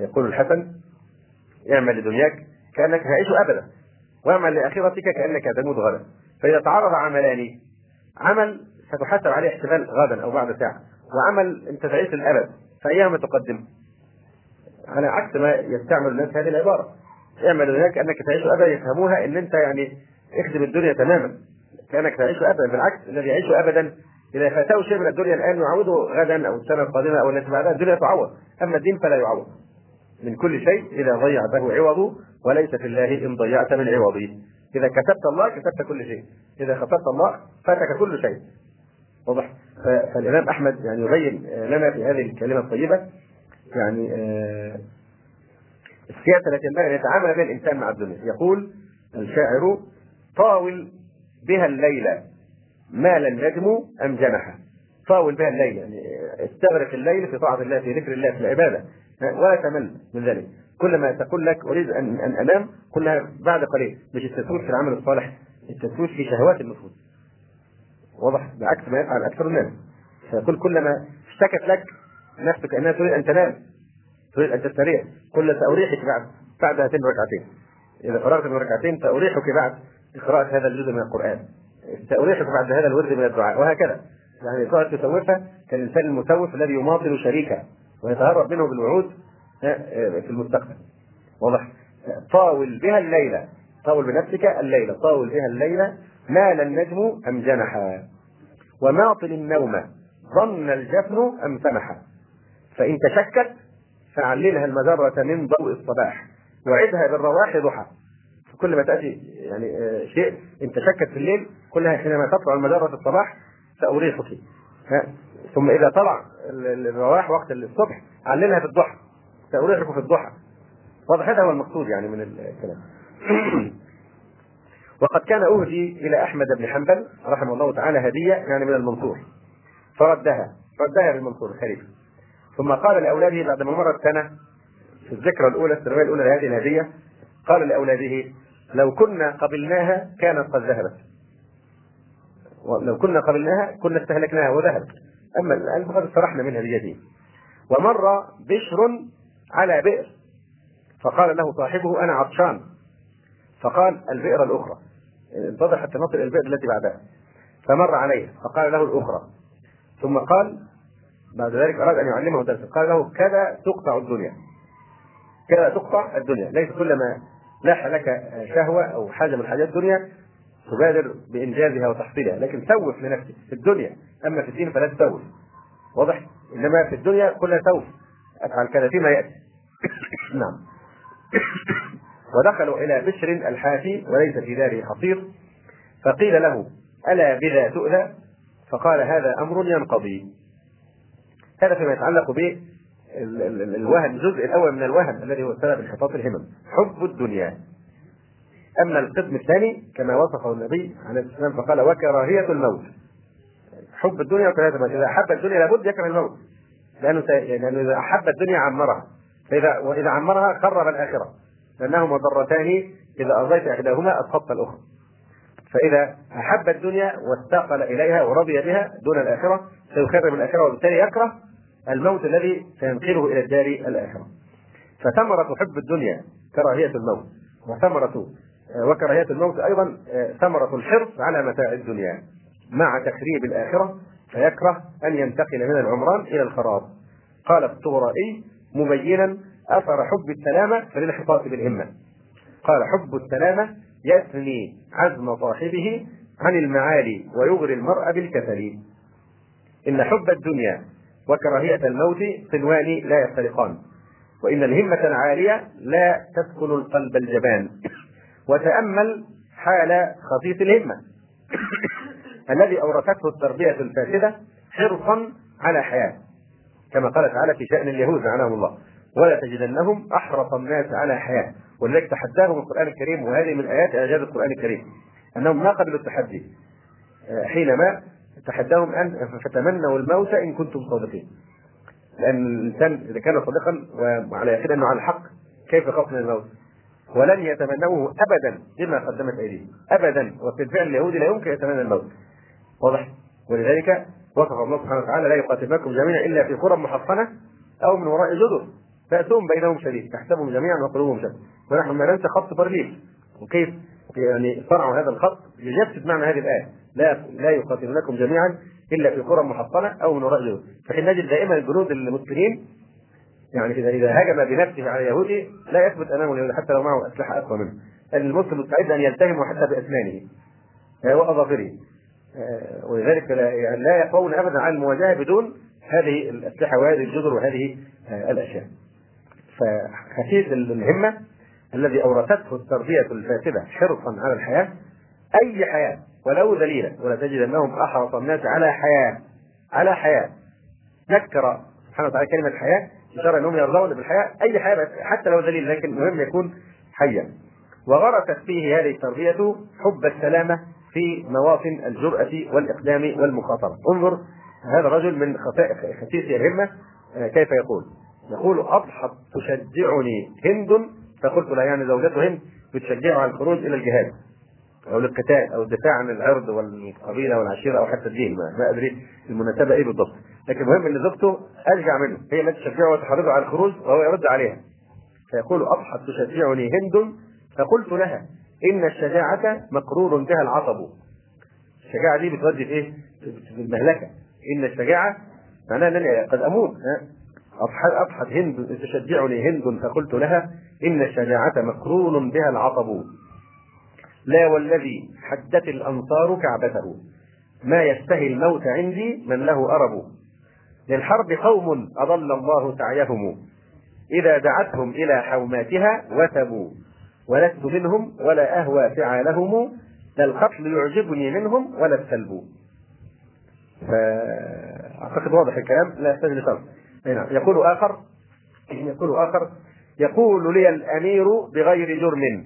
يقول الحسن اعمل لدنياك كأنك تعيش أبدا وأعمل لآخرتك كأنك تموت غدا. فإذا تعارض عملان عمل ستحاسب عليه احتمال غدا أو بعد ساعة وعمل أنت تعيش الأبد فأيهما تقدم؟ على عكس ما يستعمل الناس هذه العبارة. اعمل هناك كأنك تعيش أبدا يفهموها أن أنت يعني اخدم الدنيا تماما. كأنك تعيش أبدا بالعكس الذي يعيش أبدا إذا فاته شيء من الدنيا الآن يعوضه غدا أو السنة القادمة أو التي بعدها الدنيا تعوض. أما الدين فلا يعوض. من كل شيء إذا ضيعته عوضه وليس في الله إن ضيعت من عوضه. إذا كتبت الله كتبت كل شيء. إذا خطبت الله فاتك كل شيء. واضح؟ فالإمام أحمد يعني يبين لنا في هذه الكلمة الطيبة يعني آه، السياسة التي ينبغي أن يتعامل بها الإنسان مع الدنيا. يقول الشاعر طاول بها الليلة مال النجم أم جنحه. طاول بها الليل يعني استغرق الليل في طاعة الله في ذكر الله في العبادة. ولا تمل من ذلك. كلما تقول لك أريد ان أن أنام قلها بعد قليل مش التسويف في العمل الصالح التسويف في شهوات النفوس. واضح؟ بعكس ما يفعل أكثر الناس. فيقول كلما اشتكت لك نفسك أنها تريد أن تنام تريد أن تستريح قل سأريحك بعد بعد هاتين الركعتين. إذا فرغت من ركعتين سأريحك بعد قراءة هذا الجزء من القرآن. سأريحك بعد هذا الورد من الدعاء وهكذا. يعني تقعد تسوفها كالإنسان المسوف الذي يماطل شريكه. ويتهرب منه بالوعود في المستقبل. واضح؟ طاول بها الليلة. طاول بنفسك الليلة. طاول بها الليلة. مال النجم أم جنحا؟ وماطل النوم. ظن الجفن أم سمحا فإن تشكت فعللها المجرة من ضوء الصباح. وعدها بالرواح ضحى. كل ما تأتي يعني آه، شيء إن تشكت في الليل كلها حينما تطلع المجرة في الصباح سأريحك. ثم إذا طلع الرواح وقت الصبح عللها في الضحى سأريحك في الضحى. واضح هذا هو المقصود يعني من الكلام. (clears throat) وقد كان أهدي إلى أحمد بن حنبل رحمه الله تعالى هدية يعني من المنصور. فردها ردها بالمنصور الخليفة ثم قال لأولاده بعد ما مرت سنة في الذكرى الأولى السنوية الأولى لهذه الهدية قال لأولاده لو كنا قبلناها كانت قد ذهبت. لو كنا قبلناها كنا استهلكناها وذهبت. الآن فقد استرحنا منها بيده ومر بشر على بئر فقال له صاحبه أنا عطشان. فقال البئر الأخرى. انتظر حتى نصل إلى البئر التي بعدها. فمر عليه فقال له الأخرى. ثم قال بعد ذلك أراد أن يعلمه درسا قال له كذا تقطع الدنيا. كذا تقطع الدنيا. ليس كلما لاح لك شهوة أو حاجة من حاجات الدنيا تبادر بإنجازها وتحصيلها. لكن سوف لنفسك في الدنيا. أما في الدين فلا تسوف. واضح؟ إنما في الدنيا كلها سوف. أفعل كذا فيما يأتي. (coughs) نعم. (coughs) ودخلوا إلى بشر الحافي وليس في داره حصير. فقيل له ألا بذا تؤذى؟ فقال هذا أمر ينقضي. هذا فيما يتعلق به الوهم الجزء الأول من الوهم الذي هو سبب انحطاط الهمم. حب الدنيا. أما القسم الثاني كما وصفه النبي عليه الصلاة والسلام فقال وكراهية الموت. حب الدنيا وكراهية الموت. إذا أحب الدنيا لابد يكره الموت. لأنه لأنه إذا أحب الدنيا عمرها. فاذا وإذا عمرها خرب الآخرة. لانهما ضرتان إذا أرضيت إحداهما اسقطت الأخرى. فإذا أحب الدنيا واستقل إليها ورضي بها دون الآخرة سيخرب الآخرة وبالتالي يكره الموت الذي سينقله إلى الدار الآخرة. فثمرة حب الدنيا كراهية الموت وثمرة وكراهية الموت أيضا ثمرة الحرص على متاع الدنيا. مع تخريب الآخرة فيكره أن ينتقل من العمران إلى الخراب. قال الطغرائي مبينا أثر حب السلامه فللانحطاط بالهمة. قال حب السلامه يثني عزم صاحبه عن المعالي ويغري المرء بالكسل. إن حب الدنيا وكراهية الموت صنوان لا يفترقان وإن الهمة العالية لا تسكن القلب الجبان. وتأمل حال خفيف الهمة. (coughs) الذي أورثته التربية الفاسدة حرصا على حياة. كما قال تعالى في شأن اليهود لعنهم الله. ولا تجدنهم أحرص الناس على حياة. ولذلك تحداهم القرآن الكريم وهذه من آيات اعجاز القرآن الكريم. أنهم ما قبلوا التحدي. آه، حينما تحداهم أن فتمنوا الموت إن كنتم صادقين. لأن الإنسان إذا كان صادقا وعلى يقين أنه على الحق كيف يخاف من الموت؟ ولن يتمنوه ابدا بما قدمت ايديهم ابدا. وفي الفعل اليهودي لا يمكن يتمنى الموت. واضح. ولذلك وصف الله سبحانه وتعالى لا يقاتلنكم جميعا إلا في قرى محصنة أو من وراء جدر. فأتهم بينهم شديد تحسبهم جميعا وقلوبهم شتى ونحن ما ننسى خط برليف وكيف يعني صنعوا هذا الخط؟ يجسد معنى هذه الآية. لا لا يقاتلونكم جميعا إلا في قرى محصنة أو من وراء جدود فحين نجد دائما الجنود المسلمين يعني إذا إذا هجم بنفسه على يهودي لا يثبت أمامه اليهودي حتى لو معه أسلحة أقوى منه. المسلم مستعد أن يلتهم حتى بأسنانه وأظافره. آه، ولذلك لا, يعني يقوون أبدا على المواجهة بدون هذه الأسلحة وهذه الجدر وهذه آه، الأشياء. فخفيف الهمة الذي أورثته التربية الفاسدة حرصا على الحياة أي حياة ولو تجد أنهم أحرص الناس على حياة على حياة. ذكر سبحانه وتعالى كلمة حياة إشارة أنهم يرضون بالحياة. أي حياة حتى لو ذليل لكن المهم يكون حيا. وغرست فيه هذه التربية حب السلامة في مواطن الجرأة والإقدام والمخاطرة. انظر هذا الرجل من خسيس الهمة آه، كيف يقول؟ يقول اضحت تشجعني هند. فقلت لها يعني زوجته هند بتشجعه على الخروج إلى الجهاد أو للقتال أو الدفاع عن العرض والقبيلة والعشيرة أو حتى الدين. ما, ما أدري المناسبة إيه بالضبط. لكن المهم إن زوجته أرجع منه. هي التي تشجعه وتحرضه على الخروج وهو يرد عليها. فيقول اضحت تشجعني هند؟ فقلت لها إن الشجاعة مقرور بها العصب. الشجاعة دي بتودي في إيه؟ في المهلكه إن الشجاعة معناها إنني قد أموت. أضحت أضحت هند تشجعني هند؟ فقلت لها إن الشجاعة مقرون بها العطب لا والذي حدت الأنصار كعبته. ما يستهي الموت عندي من له أرب. للحرب قوم أضل الله سعيهم. إذا دعتهم إلى حوماتها وثبوا ولست منهم ولا أهوى فعالهم لا القتل يعجبني منهم ولا السلب. فأعتقد واضح الكلام. لا يحتاج لشرح نعم يقول آخر. يقول آخر. يقول لي الأمير بغير جرم.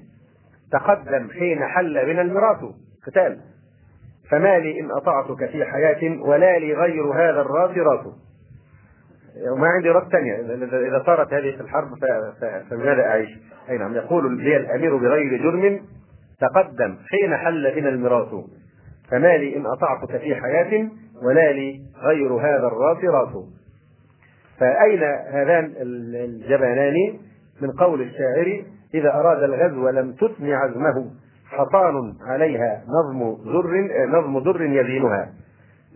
تقدم حين حل بنا الميراث. قتال. فما لي إن أطعتك في حياة ولا لي غير هذا الراس راس. وما عندي راس ثانية. إذا صارت هذه في الحرب فماذا أعيش؟ أي نعم. يقول لي الأمير بغير جرم تقدم حين حل بنا الميراث فما لي إن أطعتك في حياة ولا لي غير هذا الراس راس فأين هذان الجبانان؟ من قول الشاعر إذا أراد الغزو لم تثني عزمه حصان عليها نظم ذر نظم ذر يزينها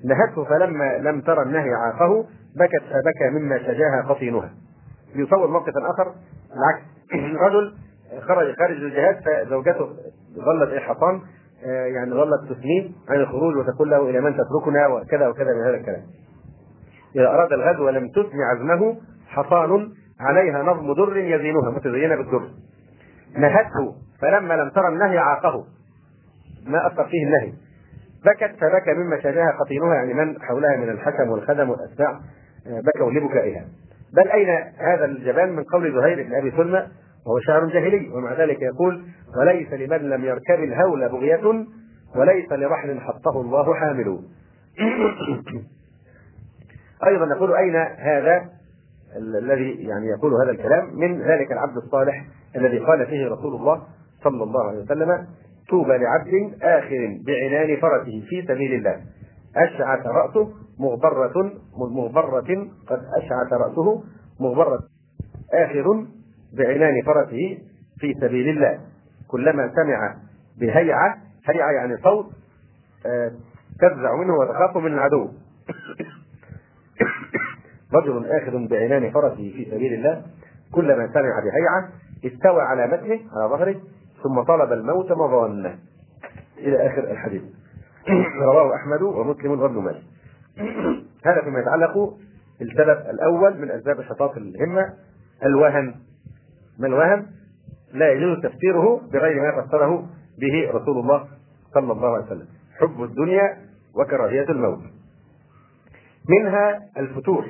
نهته فلما لم ترى النهي عافه بكت فبكى مما شجاها قطينها يصور موقفا آخر العكس. (clears throat) رجل خرج خارج الجهاد فزوجته ظلت إيه حصان آه، يعني ظلت تثنيه عن الخروج وتقول له إلى من تتركنا وكذا وكذا من هذا الكلام. إذا أراد الغزو لم تثني عزمه حصان عليها نظم در يزينها متزينة بالدر نهته فلما لم ترى النهي عاقه. ما أثر فيه النهي. بكت فبكى مما شاجها قطينها يعني من حولها من الحكم والخدم والأتباع بكوا لبكائها بل أين هذا الجبان من قول زهير بن أبي سلمى وهو شعر جاهلي ومع ذلك يقول وليس لمن لم يركب الهول بغية وليس لرحل حطه الله حامل. (coughs) أيضا نقول أين هذا الذي يعني يقول هذا الكلام؟ من ذلك العبد الصالح الذي قال فيه رسول الله صلى الله عليه وسلم طوبى لعبد آخر بعنان فرسه في سبيل الله أشعث رأسه مغبرة مغبرة قد أشعث رأسه مغبرة. آخر بعنان فرسه في سبيل الله. كلما سمع بهيعة هيعة يعني صوت آه، تفزع منه وتخاف من العدو. (coughs) رجل آخذ بعنان فرسه في سبيل الله كلما سمع بهيعة استوى على متنه على ظهره ثم طلب الموت مظانه إلى آخر الحديث. (coughs) رواه أحمد ومسلم وابن ماجه. (clears throat) هذا فيما يتعلق بالسبب الأول من أسباب شطاط الهمة الوهن ما الوهن؟ لا يجوز تفسيره بغير ما فسره به رسول الله صلى الله عليه وسلم. حب الدنيا وكراهية الموت. منها الفتور.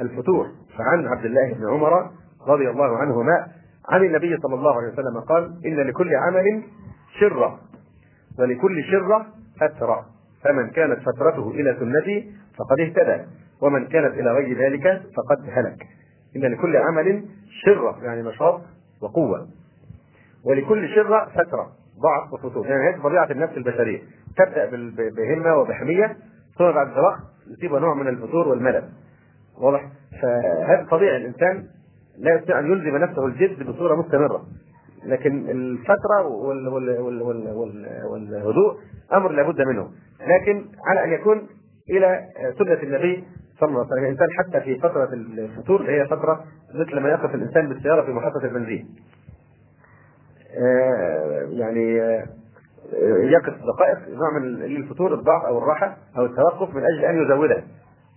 الفتور. فعن عبد الله بن عمر رضي الله عنهما عن النبي صلى الله عليه وسلم قال إن لكل عمل شرة ولكل شرة فترة فمن كانت فترته إلى سنتي فقد اهتدى ومن كانت إلى غير ذلك فقد هلك إن لكل عمل شرة يعني نشاط وقوة ولكل شرة فترة ضعف وفتور يعني هذه طبيعة النفس البشرية تبدأ بهمة وبحمية ثم بعد وقت يصيبها نوع من الفتور والملل واضح فهذا طبيعي الإنسان لا يستطيع أن يلزم نفسه الجد بصورة مستمرة لكن الفترة والهدوء أمر لابد منه لكن على أن يكون إلى سنة النبي صلى الله عليه وسلم. الإنسان حتى في فترة الفطور هي فترة مثل ما يقف الإنسان بالسيارة في محطة البنزين. آه، يعني آه، يقف دقائق نوع من للفطور الضعف أو الراحة أو التوقف من أجل أن يزوده.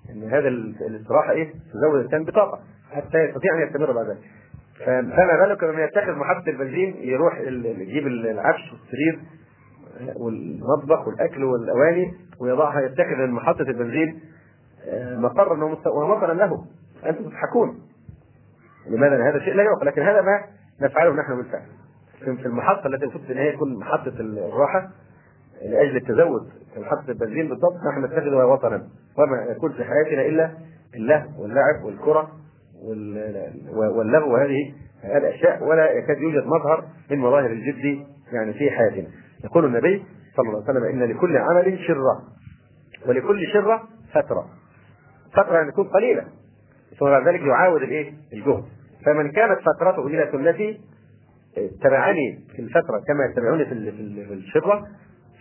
إن هذا الاستراحة إيه؟ تزود الإنسان بطاقة حتى يستطيع أن يستمر بعد ذلك. فما بالك لما يتخذ محطة البنزين يروح يجيب العفش والسرير والمطبخ والأكل والأواني ويضعها يتخذ من محطه البنزين آه، مقرا ومطرا له. أنتم تضحكون. لماذا؟ هذا شيء لا يعقل. لكن هذا ما نفعله نحن بالفعل. في المحطة التي المفروض ان هي تكون محطة الراحة لأجل التزود في محطة البنزين بالضبط. نحن نتخذها وطنا. وما يكون في حياتنا إلا اللهو واللعب والكرة واللغو. وهذه الاشياء ولا يكاد يوجد مظهر من مظاهر الجد يعني في حياتنا. يقول النبي صلى الله عليه وسلم إن لكل عمل شرة ولكل شرة فترة. فترة يعني تكون قليلة. ثم بعد ذلك يعاود الإيه؟ الجهد. فمن كانت فترته إلى سنتي اتبعني في الفترة كما يتبعوني في في الشرة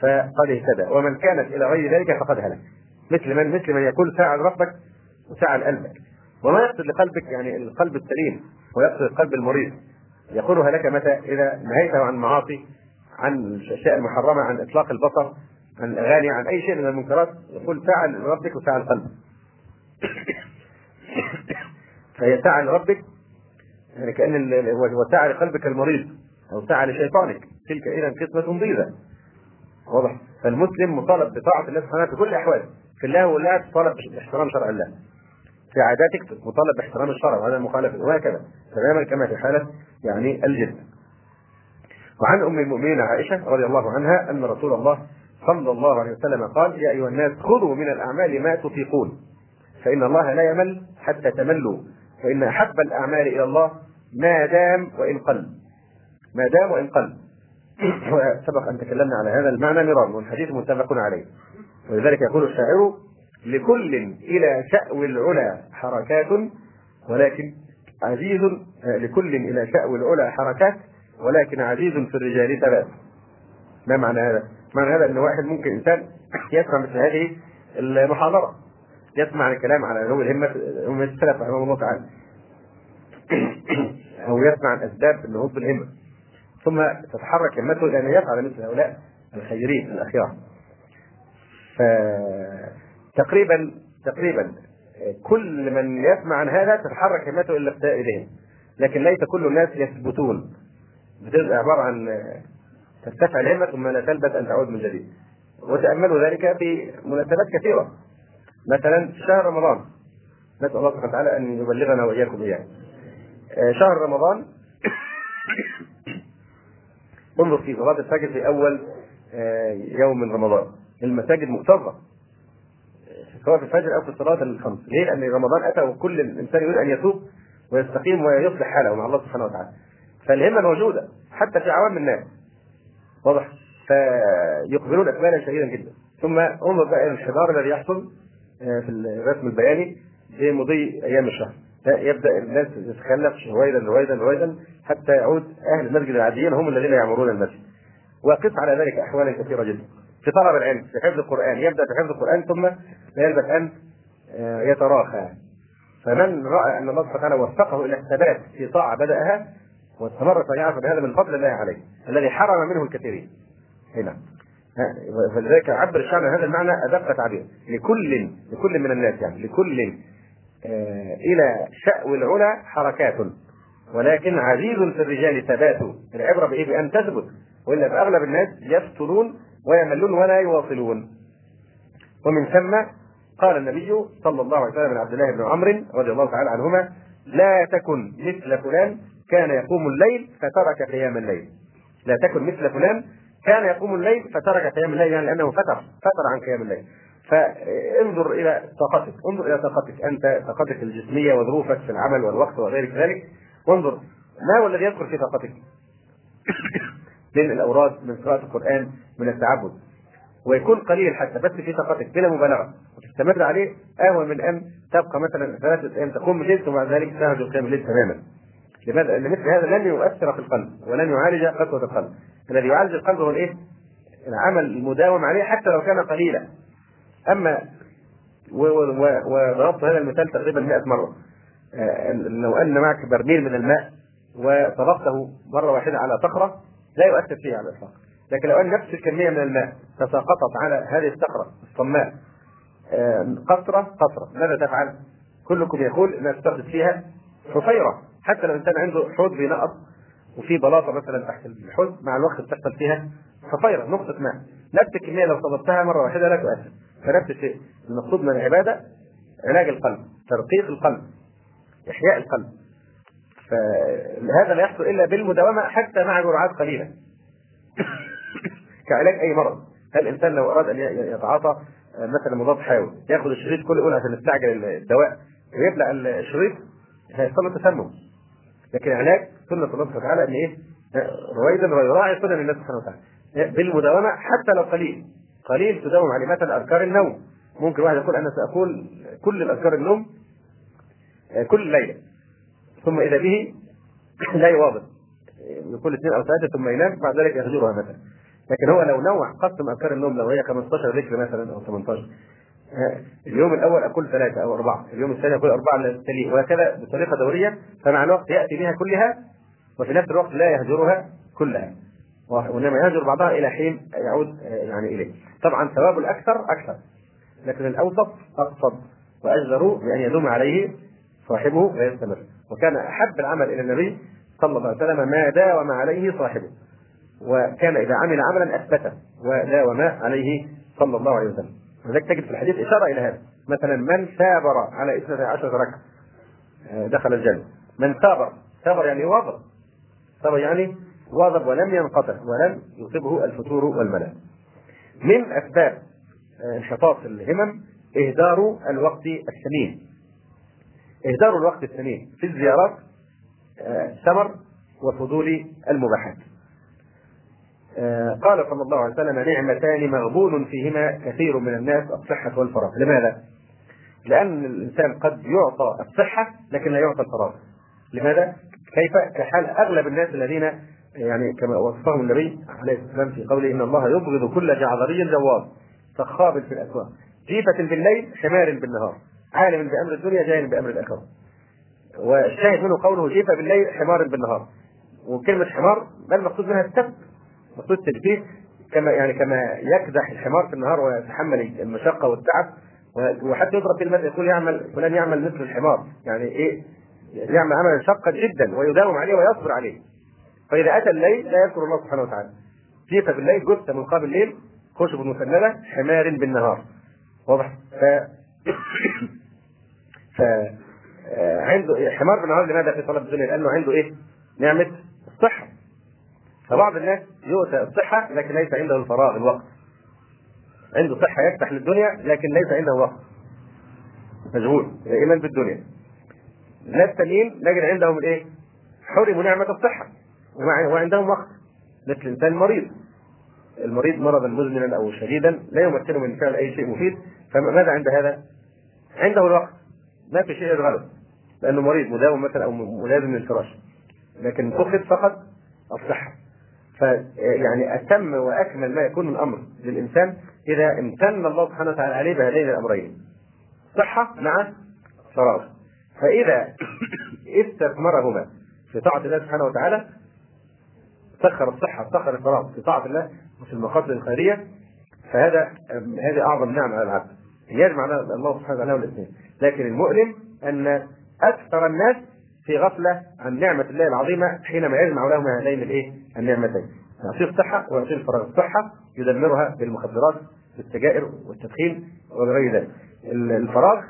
فقد اهتدى. ومن كانت إلى غير ذلك فقد هلك. مثل من مثل من يقول ساعد ربك وساعد قلبك. وما يقصد لقلبك يعني القلب السليم ويقصد القلب المريض. يقولها لك متى؟ إذا نهيته عن معاصي عن الأشياء المحرمة عن إطلاق البصر عن الأغاني عن أي شيء من المنكرات يقول ساعة لربك وساعة لقلبك (coughs) فهي ساعة لربك يعني كأن وسع لقلبك المريض أو سعى لشيطانك تلك إذا قسمة ضيزة. واضح؟ فالمسلم مطالب بطاعة الله سبحانه في كل الأحوال. في الله والله تطالب باحترام شرع الله. في عاداتك مطالب باحترام الشرع وهذا مخالف وهكذا تماما كما في حالة يعني الجد وعن أم المؤمنين عائشة رضي الله عنها أن رسول الله صلى الله عليه وسلم قال يا أيها الناس خذوا من الأعمال ما تطيقون. فإن الله لا يمل حتى تملوا. فإن أحب الأعمال إلى الله ما دام وإن قل. ما دام وإن قل. (clears throat) سبق أن تكلمنا على هذا المعنى مرارا والحديث متفق عليه. ولذلك يقول الشاعر لكل إلى شأو العلا حركات ولكن عزيز لكل إلى شأو العلا حركات ولكن عزيز في الرجال ثبات ما معنى هذا؟ معنى هذا أن واحد ممكن إنسان (coughs) يسمع مثل هذه المحاضرة. يسمع الكلام على ذوي الهمة هم السلف رحمه الله تعالى. (coughs) أو يسمع عن أسباب النهوض بالهمة ثم تتحرك همته إلى أن يفعل مثل هؤلاء الخيرين الأخيار. فتقريبا تقريبا كل من يسمع عن هذا تتحرك همته إلى الاقتداء بهم لكن ليس كل الناس يثبتون. بتبقى عبارة عن ترتفع الهمة ثم لا تلبث أن تعود من جديد. وتأملوا ذلك في مناسبات كثيرة. مثلا شهر رمضان. نسأل الله سبحانه وتعالى أن يبلغنا وإياكم إياه. آه، شهر رمضان. (coughs) انظر في صلاة الفجر في أول آه، يوم من رمضان. المساجد مكتظه سواء في الفجر أو في الصلاة الخمس. ليه؟ لأن رمضان أتى وكل انسان يريد أن يتوب ويستقيم ويصلح حاله مع الله سبحانه وتعالى. فالهمة موجودة حتى في عوام الناس. واضح؟ فيقبلون اقبالا شديدا جدا. ثم انظر بقى إلى الحضار الذي يحصل آه، في الرسم البياني بمضي أيام الشهر. يبدأ الناس يتخلف رويدا رويدا رويدا حتى يعود أهل المسجد العاديين هم الذين يعمرون المسجد. وقف على ذلك احوالا كثيرة جدا. في طلب العلم في حفظ القرآن يبدأ في حفظ القرآن ثم لا يلبث أن آه، يتراخى. فمن رأى أن الله سبحانه وفقه إلى الثبات في طاعة بدأها واستمر ان هذا من فضل الله عليه الذي حرم منه الكثيرين. هنا فلذلك عبر الشعر عن هذا المعنى أدق تعبير. لكل لكل من الناس يعني لكل آه إلى شأو العلا حركات. ولكن عزيز في الرجال ثبات. العبرة بايه؟ بأن تثبت والا فاغلب الناس يفترون ويملون ولا يواصلون. ومن ثم قال النبي صلى الله عليه وسلم عبد الله بن عمرو رضي الله تعالى عنهما لا تكن مثل فلان كان يقوم الليل فترك قيام الليل. لا تكن مثل فلان كان يقوم الليل فترك قيام الليل يعني لأنه فتر فتر عن قيام الليل. فانظر إلى طاقتك انظر إلى طاقتك أنت طاقتك الجسمية وظروفك في العمل والوقت وغير ذلك. وانظر ما هو الذي يدخل في طاقتك؟ (coughs) من الأوراد من قراءة القرآن من التعبد. ويكون قليل حتى بس في طاقتك بلا مبالغة. وتستمر عليه اهون من ان تبقى مثلا ثلاثة أيام تقوم بالليل بعد ذلك تهجر قيام الليل تماما. لماذا؟ لأن مثل هذا لن يؤثر في القلب ولن يعالج قسوة القلب الذي يعالج القلب هو الإيه؟ العمل المداوم عليه حتى لو كان قليلا أما وضربت هذا المثال تقريبا 100 مرة آه، لو أن معك برميل من الماء وطلقته مرة واحدة على صخرة لا يؤثر فيها على الإطلاق لكن لو أن نفس الكمية من الماء تساقطت على هذه الصخرة الصماء آه، قطره قطره ماذا تفعل؟ كلكم يقول انها تستخدم فيها حفيره حتى لو الانسان عنده حوض بينقط وفي بلاطة مثلا تحت الحوض مع الوقت بتحصل فيها حفيره نقطة ماء. نفس الكمية لو صببتها مرة واحدة لا تؤثر فنفس الشيء المقصود من العبادة علاج القلب ترقيق القلب إحياء القلب. فهذا لا يحصل إلا بالمداومة حتى مع جرعات قليله (coughs) كعلاج أي مرض. هل الانسان لو أراد أن يتعاطى مثلا مضاد حيوي يأخذ الشريط كل يقول عشان يستعجل الدواء ويبلع الشريط هيحصل له تسمم. لكن علاج سنة الله سبحانه وتعالى إن إيه؟ رويدا ويراعي سنن الله سبحانه وتعالى. بالمداومة حتى لو قليل. قليل تداوم عليه مثلا اذكار النوم. ممكن واحد يقول أنا سأقول كل الأذكار النوم كل ليلة. ثم إذا به (laughs) لا يواظب. يقول اثنين أو ثلاثة ثم ينام بعد ذلك يهجرها مثلا. لكن هو لو نوع قسم أذكار النوم لو هي 15 ذكر مثلا أو 18 اليوم الأول أقول ثلاثة أو أربعة، اليوم الثاني أقول أربعة تليه وهكذا بطريقة دورية فمع الوقت يأتي بها كلها وفي نفس الوقت لا يهجرها كلها وإنما يهجر بعضها إلى حين يعود يعني إليه. طبعا ثواب الأكثر أكثر لكن الأوسط أقصد واجدر بأن يدوم عليه صاحبه ويستمر وكان أحب العمل إلى النبي صلى الله عليه وسلم ما داوم عليه صاحبه وكان إذا عمل عملا أثبته وداوم عليه صلى الله عليه وسلم ولذلك تجد في الحديث إشارة إلى هذا. مثلا من ثابر على اثنتي عشر ركعة آه، دخل الجنة. من ثابر ثابر يعني واظب. ثابر يعني واظب ولم ينقطع ولم يصبه الفتور والملل. من أسباب آه، انحطاط الهمم إهدار الوقت الثمين إهدار الوقت الثمين في الزيارات آه، ثمر وفضول المباحات. آه، قال صلى الله عليه وسلم نعمتان مغبون فيهما كثير من الناس الصحة والفراغ. لماذا؟ لأن الإنسان قد يعطى الصحة لكن لا يعطى الفراغ. لماذا؟ كيف؟ كحال أغلب الناس الذين يعني كما وصفهم النبي عليه الصلاة والسلام في قوله إن الله يبغض كل جعذري جواد صخاب في الأسواق. جيفة بالليل حمار بالنهار. عالم بأمر الدنيا جاهل بأمر الآخرة. والشاهد منه قوله جيفة بالليل حمار بالنهار. وكلمة حمار ما المقصود منها؟ السبت. مقصود التشبيه كما يعني كما يكدح الحمار في النهار ويتحمل المشقة والتعب وحتى يضرب في المثل يقول يعمل فلان يعمل مثل الحمار. يعني إيه؟ يعمل عملا شقا جدا ويداوم عليه ويصبر عليه. فإذا أتى الليل لا يذكر الله سبحانه وتعالى. جيت بالليل جثة من قبل الليل خشب مسنده حمار بالنهار. واضح؟ ف (coughs) ف عنده حمار بالنهار لماذا في طلب الدنيا؟ لأنه عنده إيه؟ نعمة الصحه فبعض الناس يؤتى الصحة لكن ليس عنده الفراغ الوقت. عنده صحة يفتح للدنيا لكن ليس عنده وقت مشغول دائما بالدنيا. ناس ثانيين نجد عندهم الإيه؟ حرموا نعمة الصحة. وعندهم وقت. مثل الإنسان المريض. المريض مرضا مزمنا أو شديدا لا يمكنه من فعل أي شيء مفيد. فماذا عند هذا؟ عنده الوقت. ما في شيء يشغله لأنه مريض مداوم مثلا أو ملازم للفراش. لكن فقد فقط الصحة. فيعني أتم وأكمل ما يكون الأمر للإنسان إذا امتن الله سبحانه وتعالى عليه بهذين الأمرين. صحة مع فراغ. فإذا (coughs) استثمرهما في طاعة الله سبحانه وتعالى سخر الصحة سخر الفراغ في طاعة الله وفي المقاصد الخيرية فهذا هذه أعظم نعمة على العبد. يجمع الله سبحانه وتعالى الاثنين لكن المؤلم أن أكثر الناس في غفلة عن نعمة الله العظيمة حينما يجمع لهما هذين الإيه؟ النعمتين. يعطيه الصحة ويعطيه الفراغ الصحة يدمرها بالمخدرات بالسجائر والتدخين وغير ذلك. الفراغ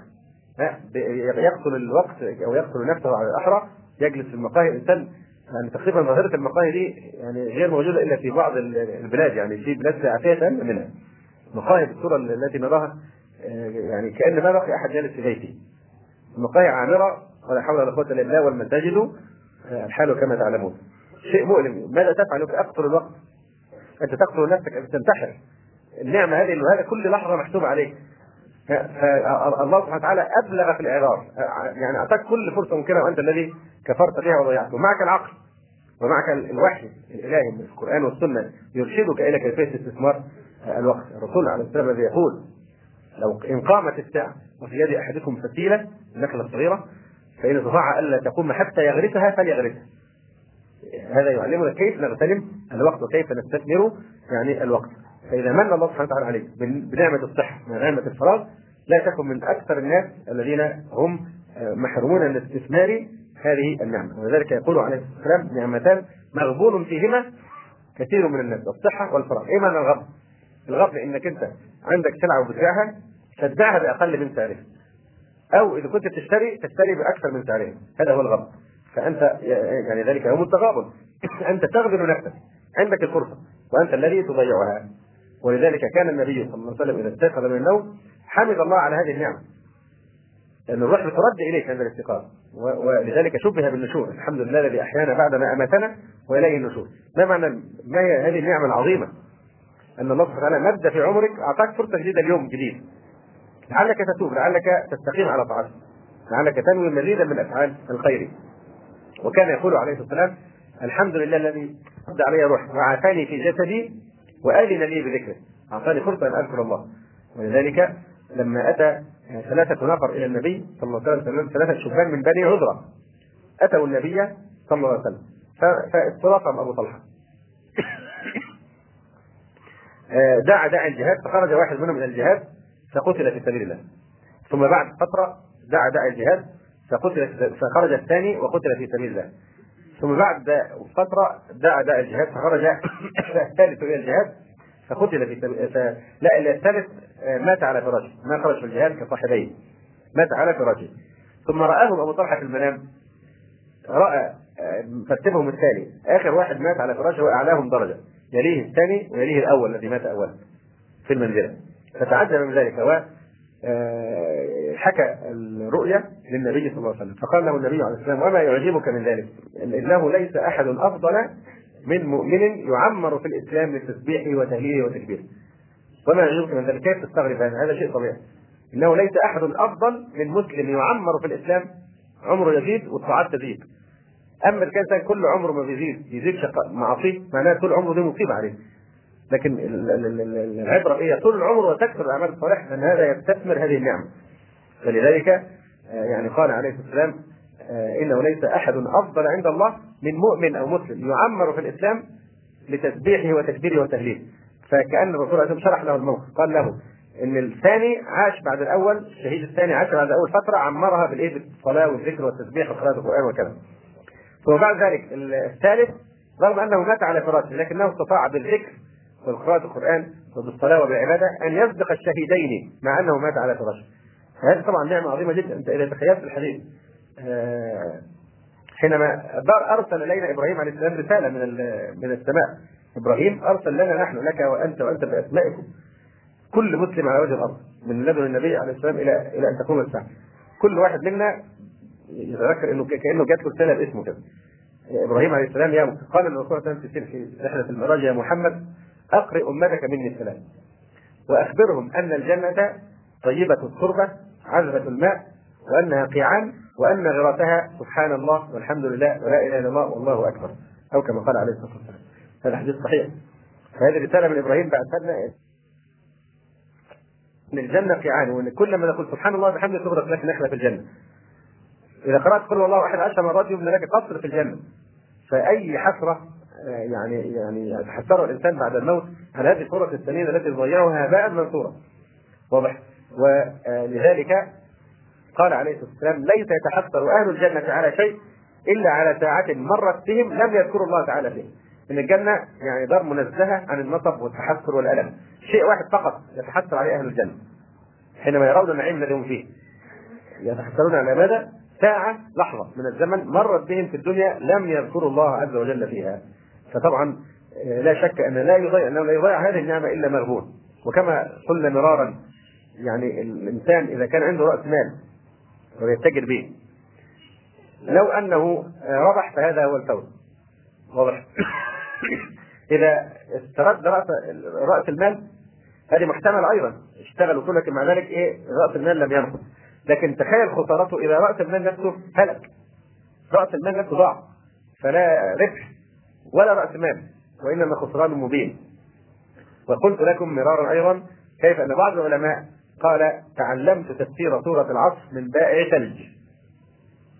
يقتل الوقت أو يقتل نفسه على الأحرى. يجلس في المقاهي الإنسان يعني تقريبا ظاهره المقاهي دي يعني غير موجودة إلا في بعض البلاد يعني في بلاد عافيه منها. مقاهي بالصورة التي نراها آه، يعني كأن ما بقي أحد جالس في بيته. المقاهي عامرة ولا حول ولا قوة إلا بالله والمساجد آه، الحال كما تعلمون. شيء مؤلم. ماذا تفعل اقتل الوقت؟ أنت تقتل نفسك أنت تنتحر. النعمة هذه هذا كل لحظة محسوبة عليك. فالله سبحانه وتعالى أبلغ في الاعذار يعني أعطاك كل فرصة ممكنة وأنت الذي كفرت بها وضيعته. معك العقل ومعك الوحي الإلهي من القرآن والسنة يرشدك إلى كيفية استثمار الوقت. الرسول عليه السلام الذي يقول لو إن قامت الساعة وفي يد أحدكم فتيلة نخله صغيره فإن استطاع ألا تقوم حتى يغرسها فليغرسها. هذا يعلمنا كيف نغتنم الوقت وكيف نستثمر يعني الوقت. فإذا من الله سبحانه وتعالى عليك بنعمة الصحة ونعمة الفراغ لا تكن من أكثر الناس الذين هم آه، محرومون من استثمار هذه النعمة. ولذلك يقول عليه الصلاة والسلام نعمتان مغبون فيهما كثير من الناس الصحة والفراغ. إيه معنى الغبن؟ الغبن إنك أنت عندك سلعة وبتبيعها تبيعها بأقل من سعرها أو إذا كنت تشتري تشتري بأكثر من سعرها هذا هو الغبن فأنت يعني ذلك يوم التغابن. (coughs) أنت تغبن نفسك. عندك الفرصة. وأنت الذي تضيعها. ولذلك كان النبي صلى الله عليه وسلم إذا استيقظ من النوم حمد الله على هذه النعمة. لأن الروح بترد إليك عند الاستيقاظ. ولذلك شبه بالنشور. الحمد لله الذي أحيانا بعد ما أماتنا وإليه النشور. ما معنى ما هي هذه النعمة العظيمة؟ أن الله سبحانه مد في عمرك أعطاك فرصة جديدة اليوم جديد. لعلك تتوب لعلك تستقيم على طاعته لعلك تنوي مزيدا من أفعال الخير. وكان يقول عليه الصلاة والسلام الحمد لله الذي رد علي روح وعافاني في جسدي وأذن لي بذكره. أعطاني فرصة أن أذكر الله. ولذلك لما أتى ثلاثة نفر إلى النبي صلى الله عليه وسلم ثلاثة شبان من بني عذرة أتوا النبي صلى الله عليه وسلم فاستضافهم أبو طلحة. (coughs) آه، دعا داعي الجهاد فخرج واحد منهم إلى الجهاد فقتل في سبيل الله. ثم بعد فترة دعا داعي الجهاد فقتل فخرج الثاني وقتل في سبيل الله. ثم بعد فترة دعا داعي الجهاد فخرج (coughs) الثالث إلى الجهاد فقتل في لا الثالث آه، مات على فراشه. ما خرج في الجهاد؟ كصاحبيه. مات على فراشه. ثم رآهم أبو طلحة في المنام. رأى آه، ترتيبهم الثاني. آخر واحد مات على فراشه وأعلاهم درجة. يليه الثاني ويليه الأول الذي مات أولا في المنزلة. فتعجب من ذلك. آه، حكى الرؤيا للنبي صلى الله عليه وسلم. فقال له النبي عليه السلام وما يعجبك من ذلك؟ إنه ليس أحد أفضل من مؤمن يعمر في الإسلام لتسبيحه وتهليله وتكبيره. وما يعجبك من ذلك؟ كيف تستغرب هذا؟ هذا شيء طبيعي. إنه ليس أحد أفضل من مسلم يعمر في الإسلام عمره يزيد والطاعات تزيد. أما الإنسان كل عمره ما بيزيد يزيد معاصيه معناه طول عمره دي مصيبة عليه. لكن العبرة هي طول العمر وتكثر الأعمال الصالحة لأن هذا يستثمر هذه النعمه فلذلك آه، يعني قال عليه الصلاة والسلام آه، إنه ليس أحد أفضل عند الله من مؤمن أو مسلم يعمر في الإسلام لتسبيحه وتكبيره وتهليله. فكأن الرسول عليه شرح له الموقف قال له إن الثاني عاش بعد الأول الشهيد الثاني عاش بعد اول فترة عمرها بالايه بالصلاه والذكر والتسبيح وقراءه القرآن وكذا. ثم بعد ذلك الثالث رغم أنه مات على فراشه لكنه استطاع بالذكر وبقراءة القرآن وبالصلاة وبالعبادة أن يسبق الشهيدين مع أنه مات على فراشه. هذه طبعا نعمة عظيمة جدا، أنت إذا تخيلت الحديث آه، حينما أرسل الينا إبراهيم عليه السلام رسالة من من السماء. إبراهيم أرسل لنا نحن لك وأنت وأنت بأسمائكم. كل مسلم على وجه الأرض من لدن النبي عليه السلام إلى إلى أن تقوم الساعة. كل واحد منا يتذكر إنه كأنه جات له رسالة باسمه كده. إبراهيم عليه السلام يا قال الرسول صلى الله عليه وسلم في رحلة المعراج يا محمد أقرئ أمتك مني السلام. وأخبرهم أن الجنة طيبة التربه عذبة الماء وأنها قيعان وأن غراتها سبحان الله والحمد لله ولا إله إلا الله والله أكبر. أو كما قال عليه الصلاة والسلام. هذا حديث صحيح. فهذه رسالة من إبراهيم بعد لنا إن الجنة قيعان وإن كل ما نقول سبحان الله وبحمده تغرق لك نخلة في الجنة. إذا قرأت قل الله أحد عشر مرات يبنى لك قصر في الجنة. فأي حسرة يعني يعني يتحسر الإنسان بعد الموت على هذه الفرص الثمينه التي ضيعها هباء منثورا واضح. ولذلك قال عليه الصلاة والسلام ليس يتحسر أهل الجنة على شيء إلا على ساعة مرت بهم لم يذكروا الله تعالى فيه إن الجنة يعني دار منزهة عن النصب والتحسر والألم. شيء واحد فقط يتحسر عليه أهل الجنة. حينما يرون النعيم الذي هم فيه. يتحسرون على ماذا؟ ساعة لحظة من الزمن مرت بهم في الدنيا لم يذكروا الله عز وجل فيها. فطبعا آه، لا شك أن لا يضيع أنه لا يضيع هذه النعمة إلا مغبون وكما قلنا مرارا يعني الإنسان إذا كان عنده رأس مال ويتجر به لو أنه آه، ربح فهذا هو الفوز. واضح؟ (coughs) إذا استرد راس رأس المال هذه محتمل أيضا. اشتغل وكل مع ذلك إيه رأس المال لم ينقص. لكن تخيل خسارته إذا رأس المال نفسه هلك. رأس المال نفسه ضاع. فلا ربح. ولا رأس مال وإنما خسران مبين. وقلت لكم مرارا أيضا كيف أن بعض العلماء قال تعلمت تفسير سورة العصر من بائع ثلج.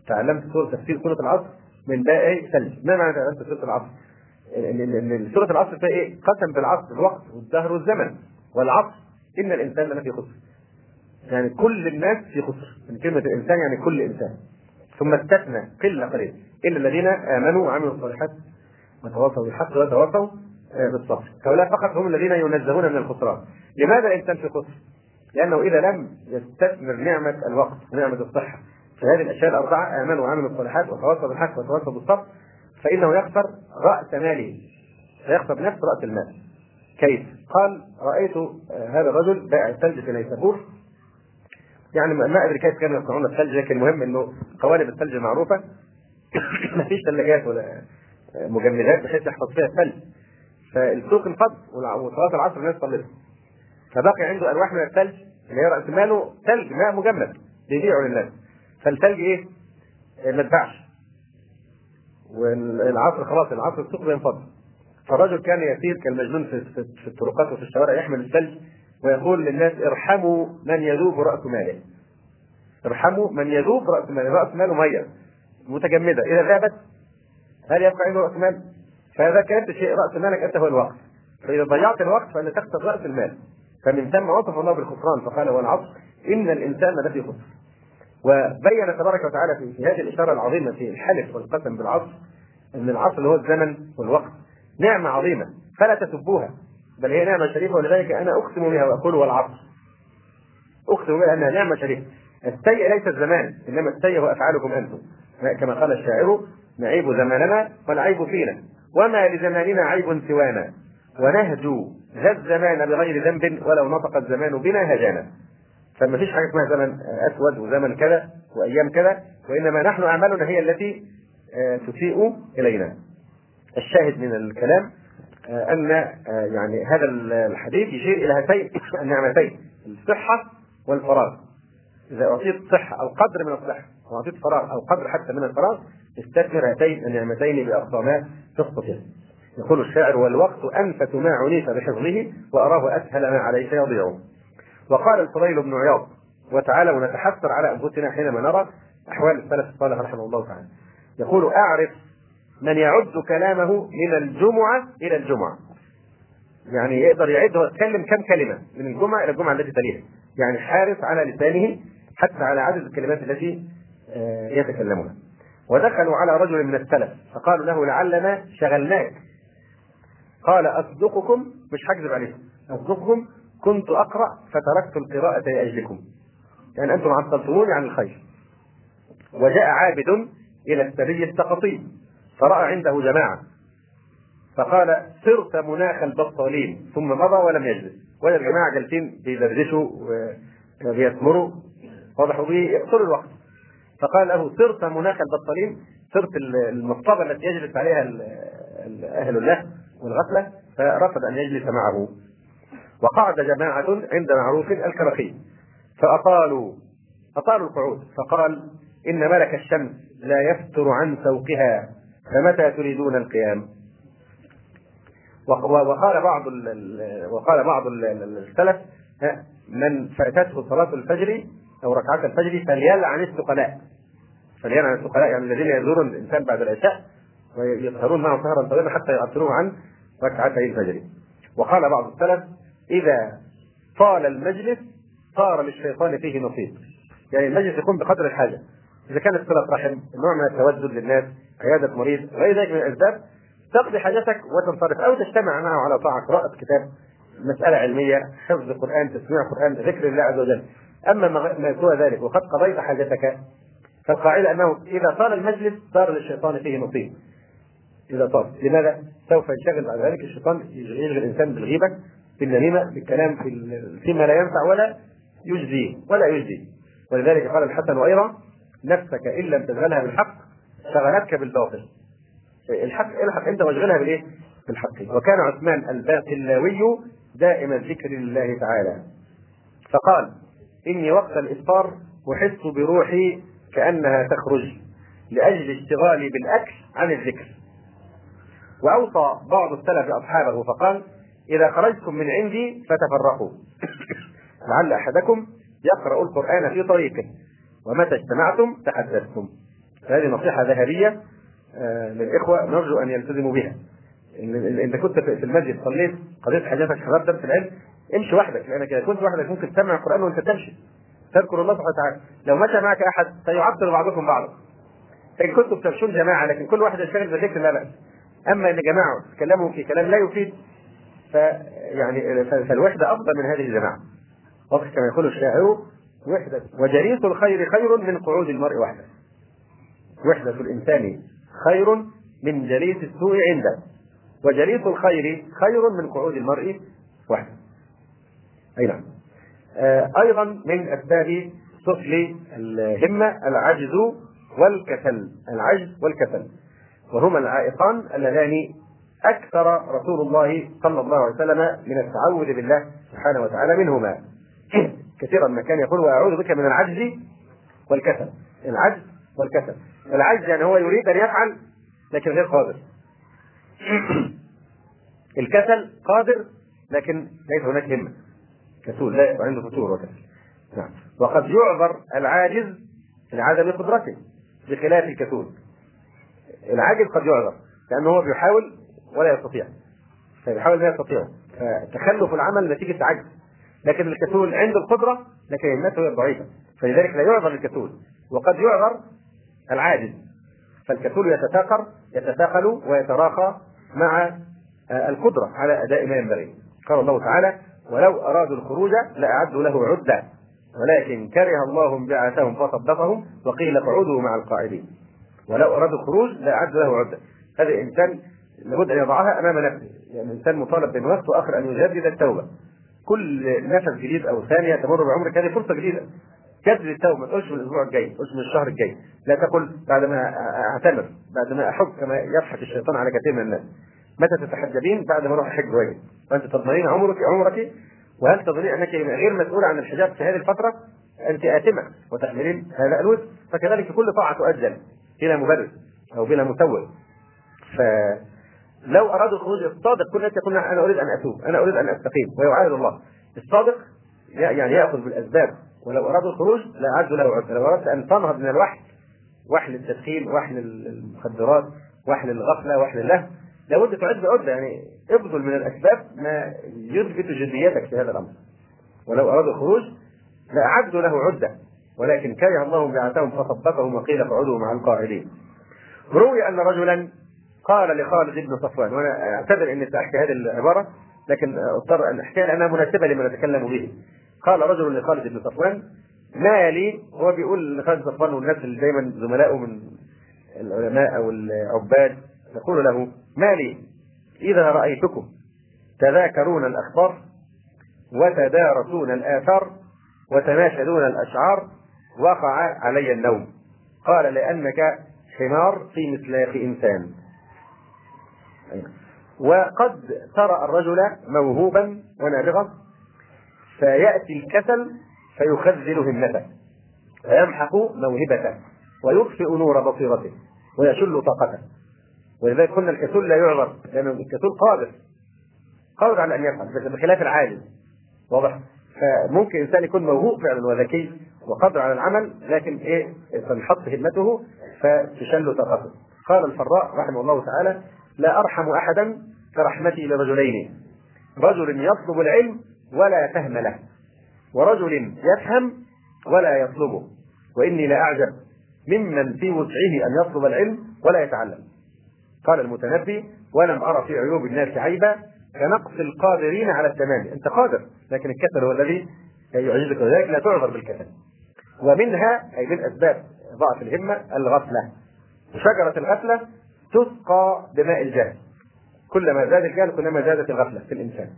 تعلمت سورة تفسير سورة العصر من بائع ثلج. ما معنى تعلمت سورة العصر؟ ان سورة العصر فيها إيه؟ قسم بالعصر الوقت والدهر والزمن. والعصر إن الإنسان لفي خسر. يعني كل الناس في خسر. من كلمة الإنسان يعني كل إنسان. ثم استثنى قلة قليلة. إلا الذين آمنوا وعملوا الصالحات وتواصوا بالحق وتواصوا آه، بالصبر. هؤلاء فقط هم الذين ينزهون من الخسران. لماذا الإنسان في خسر؟ لأنه إذا لم يستثمر نعمة الوقت ونعمة الصحة في هذه الأشياء الأربعة آمنوا وعملوا الصالحات وتواصوا بالحق وتواصوا بالصبر فإنه يخسر رأس ماله. سيخسر نفس رأس المال. كيف؟ قال رأيت آه، هذا الرجل بائع الثلج في نيسابور. يعني ما أدري كيف كانوا يصنعون الثلج لكن المهم إنه قوالب الثلج معروفة. (coughs) ما فيش ثلاجات ولا مجمدات بحيث يحفظ فيها الثلج فالسوق انفض وصلاة العصر الناس صلت فبقي عنده الواح من الثلج اللي هي رأس ماله ثلج ماء مجمد بيبيعه للناس. فالثلج إيه؟ ما اتباعش والعصر خلاص العصر السوق بينفض فالرجل كان يسير كالمجنون في, في الطرقات وفي الشوارع يحمل الثلج ويقول للناس ارحموا من يذوب رأس ماله. ارحموا من يذوب رأس ماله. رأس ماله مية متجمدة. إذا ذابت هل يبقى عنده رأس مال؟ فإذا كانت شيء رأس مالك أنت هو الوقت. فإذا ضيعت الوقت فأنت تخسر رأس المال. فمن ثم وصف الله بالخسران فقال والعصر إن الإنسان لفي خسر. وبين تبارك وتعالى في هذه الإشارة العظيمة في الحلف والقسم بالعصر أن العصر اللي هو الزمن والوقت. نعمة عظيمة فلا تسبوها بل هي نعمة شريفة ولذلك أنا أقسم بها وأقول والعصر أقسم بها أنها نعمة شريفة. السيء ليس الزمان إنما السيء هو أفعالكم أنتم. كما قال الشاعر نعيب زماننا والعيب فينا. وما لزماننا عيب سوانا. ونهجو ذا الزمان بغير ذنب ولو نطق الزمان بنا هجانا. فما فيش حاجة اسمها زمن أسود وزمن كذا وأيام كذا وإنما نحن أعمالنا هي التي آه، تسيء إلينا. الشاهد من الكلام آه، أن آه، يعني هذا الحديث يشير إلى هاتين (coughs) النعمتين الصحة والفراغ. إذا أعطيت صحه أو قدر من الصحه واعطيت فراغ أو قدر حتى من الفراغ استثمر هاتين النعمتين باقصى ما تستطيع. يقول الشاعر والوقت انفس ما عنيت بحفظه وأراه أسهل ما عليك يضيع. وقال الفضيل بن عياض وتعالوا نتحسر على أنفسنا حينما نرى أحوال السلف الصالح رحمه الله تعالى. يقول أعرف من يعد كلامه من الجمعة إلى الجمعة. يعني يقدر يعد يتكلم كم كلمة من الجمعة إلى الجمعة التي تليها. يعني حارس على لسانه حتى على عدد الكلمات التي آه، يتكلمها ودخلوا على رجل من السلف فقالوا له لعلنا شغلناك. قال أصدقكم مش هكذب عليكم. أصدقكم كنت أقرأ فتركت القراءة لأجلكم. يعني أنتم عطلتموني عن الخير. وجاء عابد إلى السري السقطي فرأى عنده جماعة. فقال صرت مناخ البطالين. ثم مضى ولم يجلس. وجد جماعة جالسين بيدردشوا وبيثمروا واضح وبيقتلوا الوقت. فقال له صرت مناخ البطالين صرت المصطبة التي يجلس عليها أهل الله والغفلة فرفض أن يجلس معه. وقعد جماعة عند معروف الكرخي فأطالوا أطالوا القعود. فقال إن ملك الشمس لا يفتر عن سوقها فمتى تريدون القيام؟ وقال بعض وقال بعض السلف من فاتته صلاة الفجر أو ركعات الفجر فليلعن الثقلاء. فليلعن الثقلاء يعني الذين يزورون الإنسان بعد العشاء ويسهرون معه سهرا طويلا حتى يعطلوه عن ركعتي الفجر. وقال بعض السلف إذا طال المجلس صار للشيطان فيه نصيب. يعني المجلس يكون بقدر الحاجة. إذا كانت صلة رحم نوع من التودد للناس عيادة مريض. غير ذلك من الأسباب تقضي حاجتك وتنصرف أو تجتمع معه على طاعة قراءة كتاب مسألة علمية حفظ القرآن تسميع القرآن ذكر الله عز وجل. أما ما سوى ذلك وقد قضيت حاجتك. فالقاعدة أنه إذا طال المجلس صار للشيطان فيه نصيب. إذا طال لماذا؟ سوف ينشغل بعد ذلك الشيطان يشغل الإنسان بالغيبة بالنميمة بالكلام في فيما لا ينفع ولا يجزي ولا يجزي. ولذلك قال الحسن أيضا نفسك إن لم تشغلها بالحق شغلتك بالباطل. الحق الحق أنت واشغلها بالإيه؟ بالحق. وكان عثمان الباقلاوي دائم الذكر لله تعالى. فقال إني وقت الإفطار أحس بروحي كأنها تخرج لأجل اشتغالي بالأكل عن الذكر. وأوصى بعض السلف اصحابه فقال إذا خرجتم من عندي فتفرقوا. (laughs) لعل أحدكم يقرأ القرآن في طريقه. ومتى اجتمعتم؟ تحدثتم. هذه نصيحة ذهبية آه، للإخوة نرجو أن يلتزموا بها. انت كنت في المسجد صليت قضيت حاجاتك حضرت درس العلم امشي وحدك لأنك إذا كنت وحدك ممكن تسمع القرآن وأنت تمشي. تذكر الله سبحانه وتعالى. لو مشى معك أحد سيعطل بعضكم بعضا. فإن كنتم تمشون جماعة لكن كل واحد يشتغل بذكر لا باس أما إن جماعة تكلموا في كلام لا يفيد فيعني فالوحدة أفضل من هذه الجماعة. واضح كما يقول الشاعر وحدة وجليس الخير خير من قعود المرء وحده. وحدة الإنسان خير من جليس السوء عنده. وجليس الخير خير من قعود المرء وحده. أي نعم. آه أيضا من أسباب سفل الهمة العجز والكسل العجز والكسل. وهما العائقان اللذان أكثر رسول الله صلى الله عليه وسلم من التعوذ بالله سبحانه وتعالى منهما. (clears throat) كثيرا ما كان يقول واعوذ بك من العجز والكسل العجز والكسل. العجز يعني هو يريد أن يفعل لكن غير قادر. (clears throat) الكسل قادر لكن ليس هناك همة. كسول لا عنده فتور وكسل نعم. وقد يعذر العاجز لعدم قدرته بخلاف الكسول العاجز قد يعذر لأنه هو بيحاول ولا يستطيع. فبيحاول لا يستطيع. فتخلف العمل نتيجة عجز. لكن الكسول عنده القدرة لكن همته ضعيفة. فلذلك لا يعذر الكسول وقد يعذر العاجز. فالكسول يتثاقل يتثاقل ويتراخى مع القدرة على أداء ما ينبغي. قال الله تعالى ولو أرادوا الخروج لأعدوا له عدة. ولكن كره الله انبعاثهم فصدقهم وقيل اقعدوا مع القاعدين. ولو أرادوا الخروج لأعدوا له عدة. هذا الإنسان لابد أن يضعها أمام نفسه. يعني الإنسان مطالب بين وقت وآخر أن يجدد التوبة. كل نفس جديد أو ثانية تمر بعمرك. هذه فرصة جديدة. جدد التوبة. ما تقولش من الأسبوع الجاي. تقولش من الشهر الجاي. لا تقل بعد ما أعتمر. بعد ما احج كما يضحك الشيطان على كثير من الناس. متى تتحجبين؟ بعد ما أروح احج واجب. فانت تضمنين عمرك عمرك وهل تظنين أنك غير مسؤوله عن الحجاب في هذه الفترة؟ أنت اثمه وتحملين هذا الوزن فكذلك كل طاعة تؤجل بلا مبرر أو بلا مسوغ فلو ارادوا الخروج الصادق الناس يقول أنا أريد أن أتوب أنا أريد أن أستقيم ويعاهد الله. الصادق يعني يأخذ بالأسباب. ولو أرادوا الخروج لأعدوا له عذر لو أردت أن تنهض من الوحل وحل التدخين وحل المخدرات وحل الغفلة وحل اللهو لابد تعد عدة يعني ابذل من الأسباب ما يثبت جديتك في هذا الأمر. ولو أرادوا الخروج لأعدوا له عدة ولكن كره الله بعثهم فصبتهم وقيل اقعدوا مع القاعدين. روي أن رجلا قال لخالد بن صفوان وأنا أعتذر أني سأحكي هذه العبارة لكن أضطر أن أحكيها لأنها مناسبة لما نتكلم به. قال رجل لخالد بن صفوان ما لي؟ هو بيقول لخالد بن صفوان والناس اللي دايما زملائه من العلماء أو العباد نقول له ما لي؟ إذا رأيتكم تذاكرون الأخبار وتدارسون الآثار وتناشدون الأشعار وقع علي النوم. قال لأنك حمار في مثلاق إنسان. وقد ترى الرجل موهوبا ونابغا فيأتي الكسل فيخذل همته فيمحق موهبته ويطفئ نور بصيرته ويشل طاقته. ولذلك قلنا الكسول لا يعذر لأن الكسول قادر قادر على أن يفعل بخلاف العالم واضح؟ فممكن إنسان يكون موهوب فعلا وذكي وقادر على العمل لكن إيه؟ تنحط همته فتشل طاقته. قال الفراء رحمه الله تعالى لا أرحم احدا كرحمتي لرجلين رجل يطلب العلم ولا فهم له ورجل يفهم ولا يطلبه وإني لاعجب ممن في وسعه أن يطلب العلم ولا يتعلم. قال المتنبي ولم أرى في عيوب الناس عيبا كنقص القادرين على التمام. أنت قادر لكن الكسل هو الذي يعجزك ذلك لا تعذر بالكسل. ومنها أي من أسباب ضعف الهمة الغفلة. شجرة الغفلة تسقى بماء الجهل. كلما زاد الجهل كلما زادت الغفلة في الإنسان.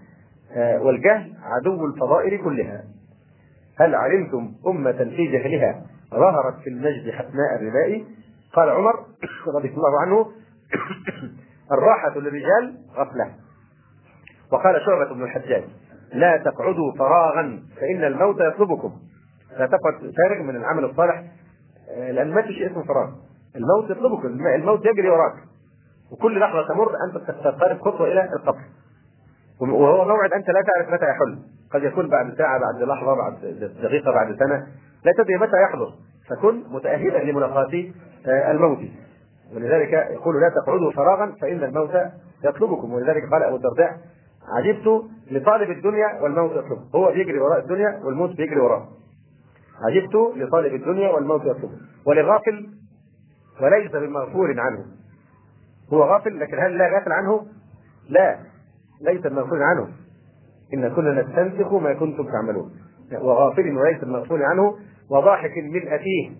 آه، والجهل عدو الفضائل كلها. هل علمتم أمة في جهلها ظهرت في المجد حسناء الرباء قال عمر (coughs) رضي الله عنه (coughs) الراحة للرجال غفلة. وقال شعبة بن الحجاج لا تقعدوا فراغا فإن الموت يطلبكم. لا تقعد فارغ من العمل الصالح آه، لأن ما في شيء اسمه فراغ. الموت يطلبك الموت يجري وراك. وكل لحظة تمر أنت تقترب خطوة إلى القبر. وهو موعد أنت لا تعرف متى يحل. قد يكون بعد ساعة بعد لحظة بعد دقيقة بعد سنة. لا تدري متى يحضر. فكن متأهلا لملاقاة آه، الموت. ولذلك يقول لا تقعدوا فراغا فإن الموت يطلبكم. ولذلك قال أبو الدرداء عجبت لطالب الدنيا والموت يطلبه هو بيجري وراء الدنيا والموت بيجري وراه عجبت لطالب الدنيا والموت يطلبه ولغافل وليس بمغفور عنه. هو غافل لكن هل لا غافل عنه؟ لا ليس بمغفور عنه. إن كنا نستنسخ ما كنتم تعملون. وغافل وليس بمغفور عنه وضاحك من أتيه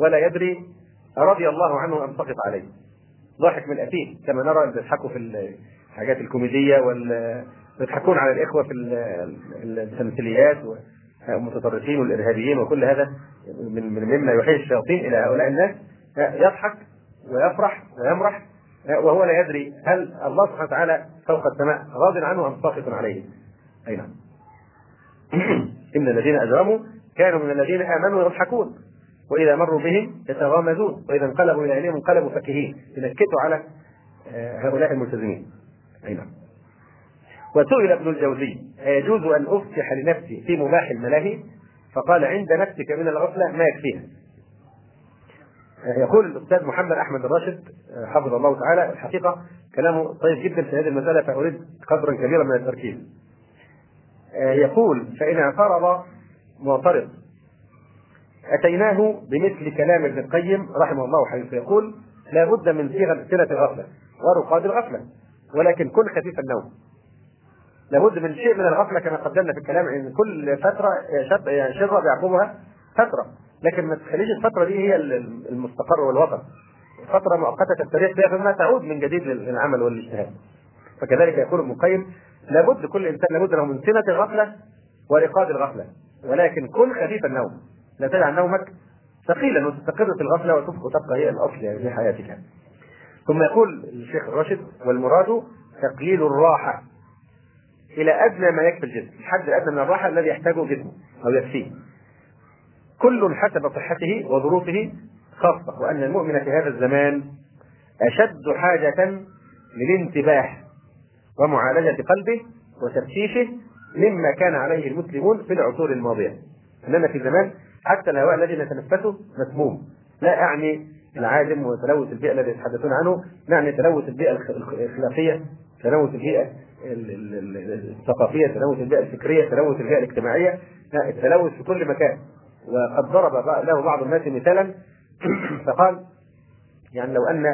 ولا يدري رضي الله عنه أم سقط عليه ضاحك من أتيه كما نرى اللي بيضحكوا في الحاجات الكوميدية وال يضحكون على الإخوة في التمثيليات والمتطرفين والإرهابيين وكل هذا من مما يحيي الشياطين إلى هؤلاء الناس يضحك ويفرح ويمرح وهو لا يدري هل الله سبحانه وتعالى فوق السماء راض عنه أم ساخط عليه؟ أي نعم. (clears throat) إن الذين أجرموا كانوا من الذين آمنوا يضحكون وإذا مروا بهم يتغامزون وإذا انقلبوا إلى اهلهم انقلبوا فكهين ينكتوا على آه، هؤلاء الملتزمين. أي نعم. وسئل ابن الجوزي أيجوز أن أفتح لنفسي في مباح الملاهي؟ فقال عند نفسك من الغفلة ما يكفيها يقول الأستاذ محمد أحمد الراشد حفظه الله تعالى الحقيقة كلامه طيب جدا في هذه المسألة فأريد قدرا كبيرا من التركيز. يقول فإن اعترض معترض أتيناه بمثل كلام ابن القيم رحمه الله حيث يقول لا بد من سنه الغفلة ورقاد الغفلة ولكن كن خفيف النوم. لابد من شيء من الغفلة كما قدمنا في الكلام ان كل فترة شره يعقبها فترة لكن ما تخليش الفترة دي هي المستقر والوطن فترة مؤقتة تستريح فيها ثم تعود من جديد للعمل والاجتهاد. فكذلك يقول ابن القيم لابد كل إنسان لابد له من سنه الغفلة ورقاد الغفلة ولكن كن خفيف النوم. لا تجعل نومك ثقيلا وتستقر في الغفلة وتبقى هي الأصل يعني في حياتك. ثم يقول الشيخ الراشد والمراد تقليل الراحة. إلى أدنى ما يكفي الجسم الحد الأدنى من الراحة الذي يحتاجه جسمه أو يكفيه. كل حسب صحته وظروفه خاصة وأن المؤمن في هذا الزمان أشد حاجة للانتباه ومعالجة قلبه وتفتيشه مما كان عليه المسلمون في العصور الماضية. إننا في زمان حتى الهواء الذي نتنفسه مسموم. لا أعني العادم وتلوث البيئة الذي يتحدثون عنه نعني تلوث البيئة الخلافية تلوث البيئة الثقافية تلوث البيئة الفكرية تلوث البيئة الاجتماعية. التلوث في كل مكان. وقد ضرب له بعض الناس مثالا. (coughs) فقال يعني لو أن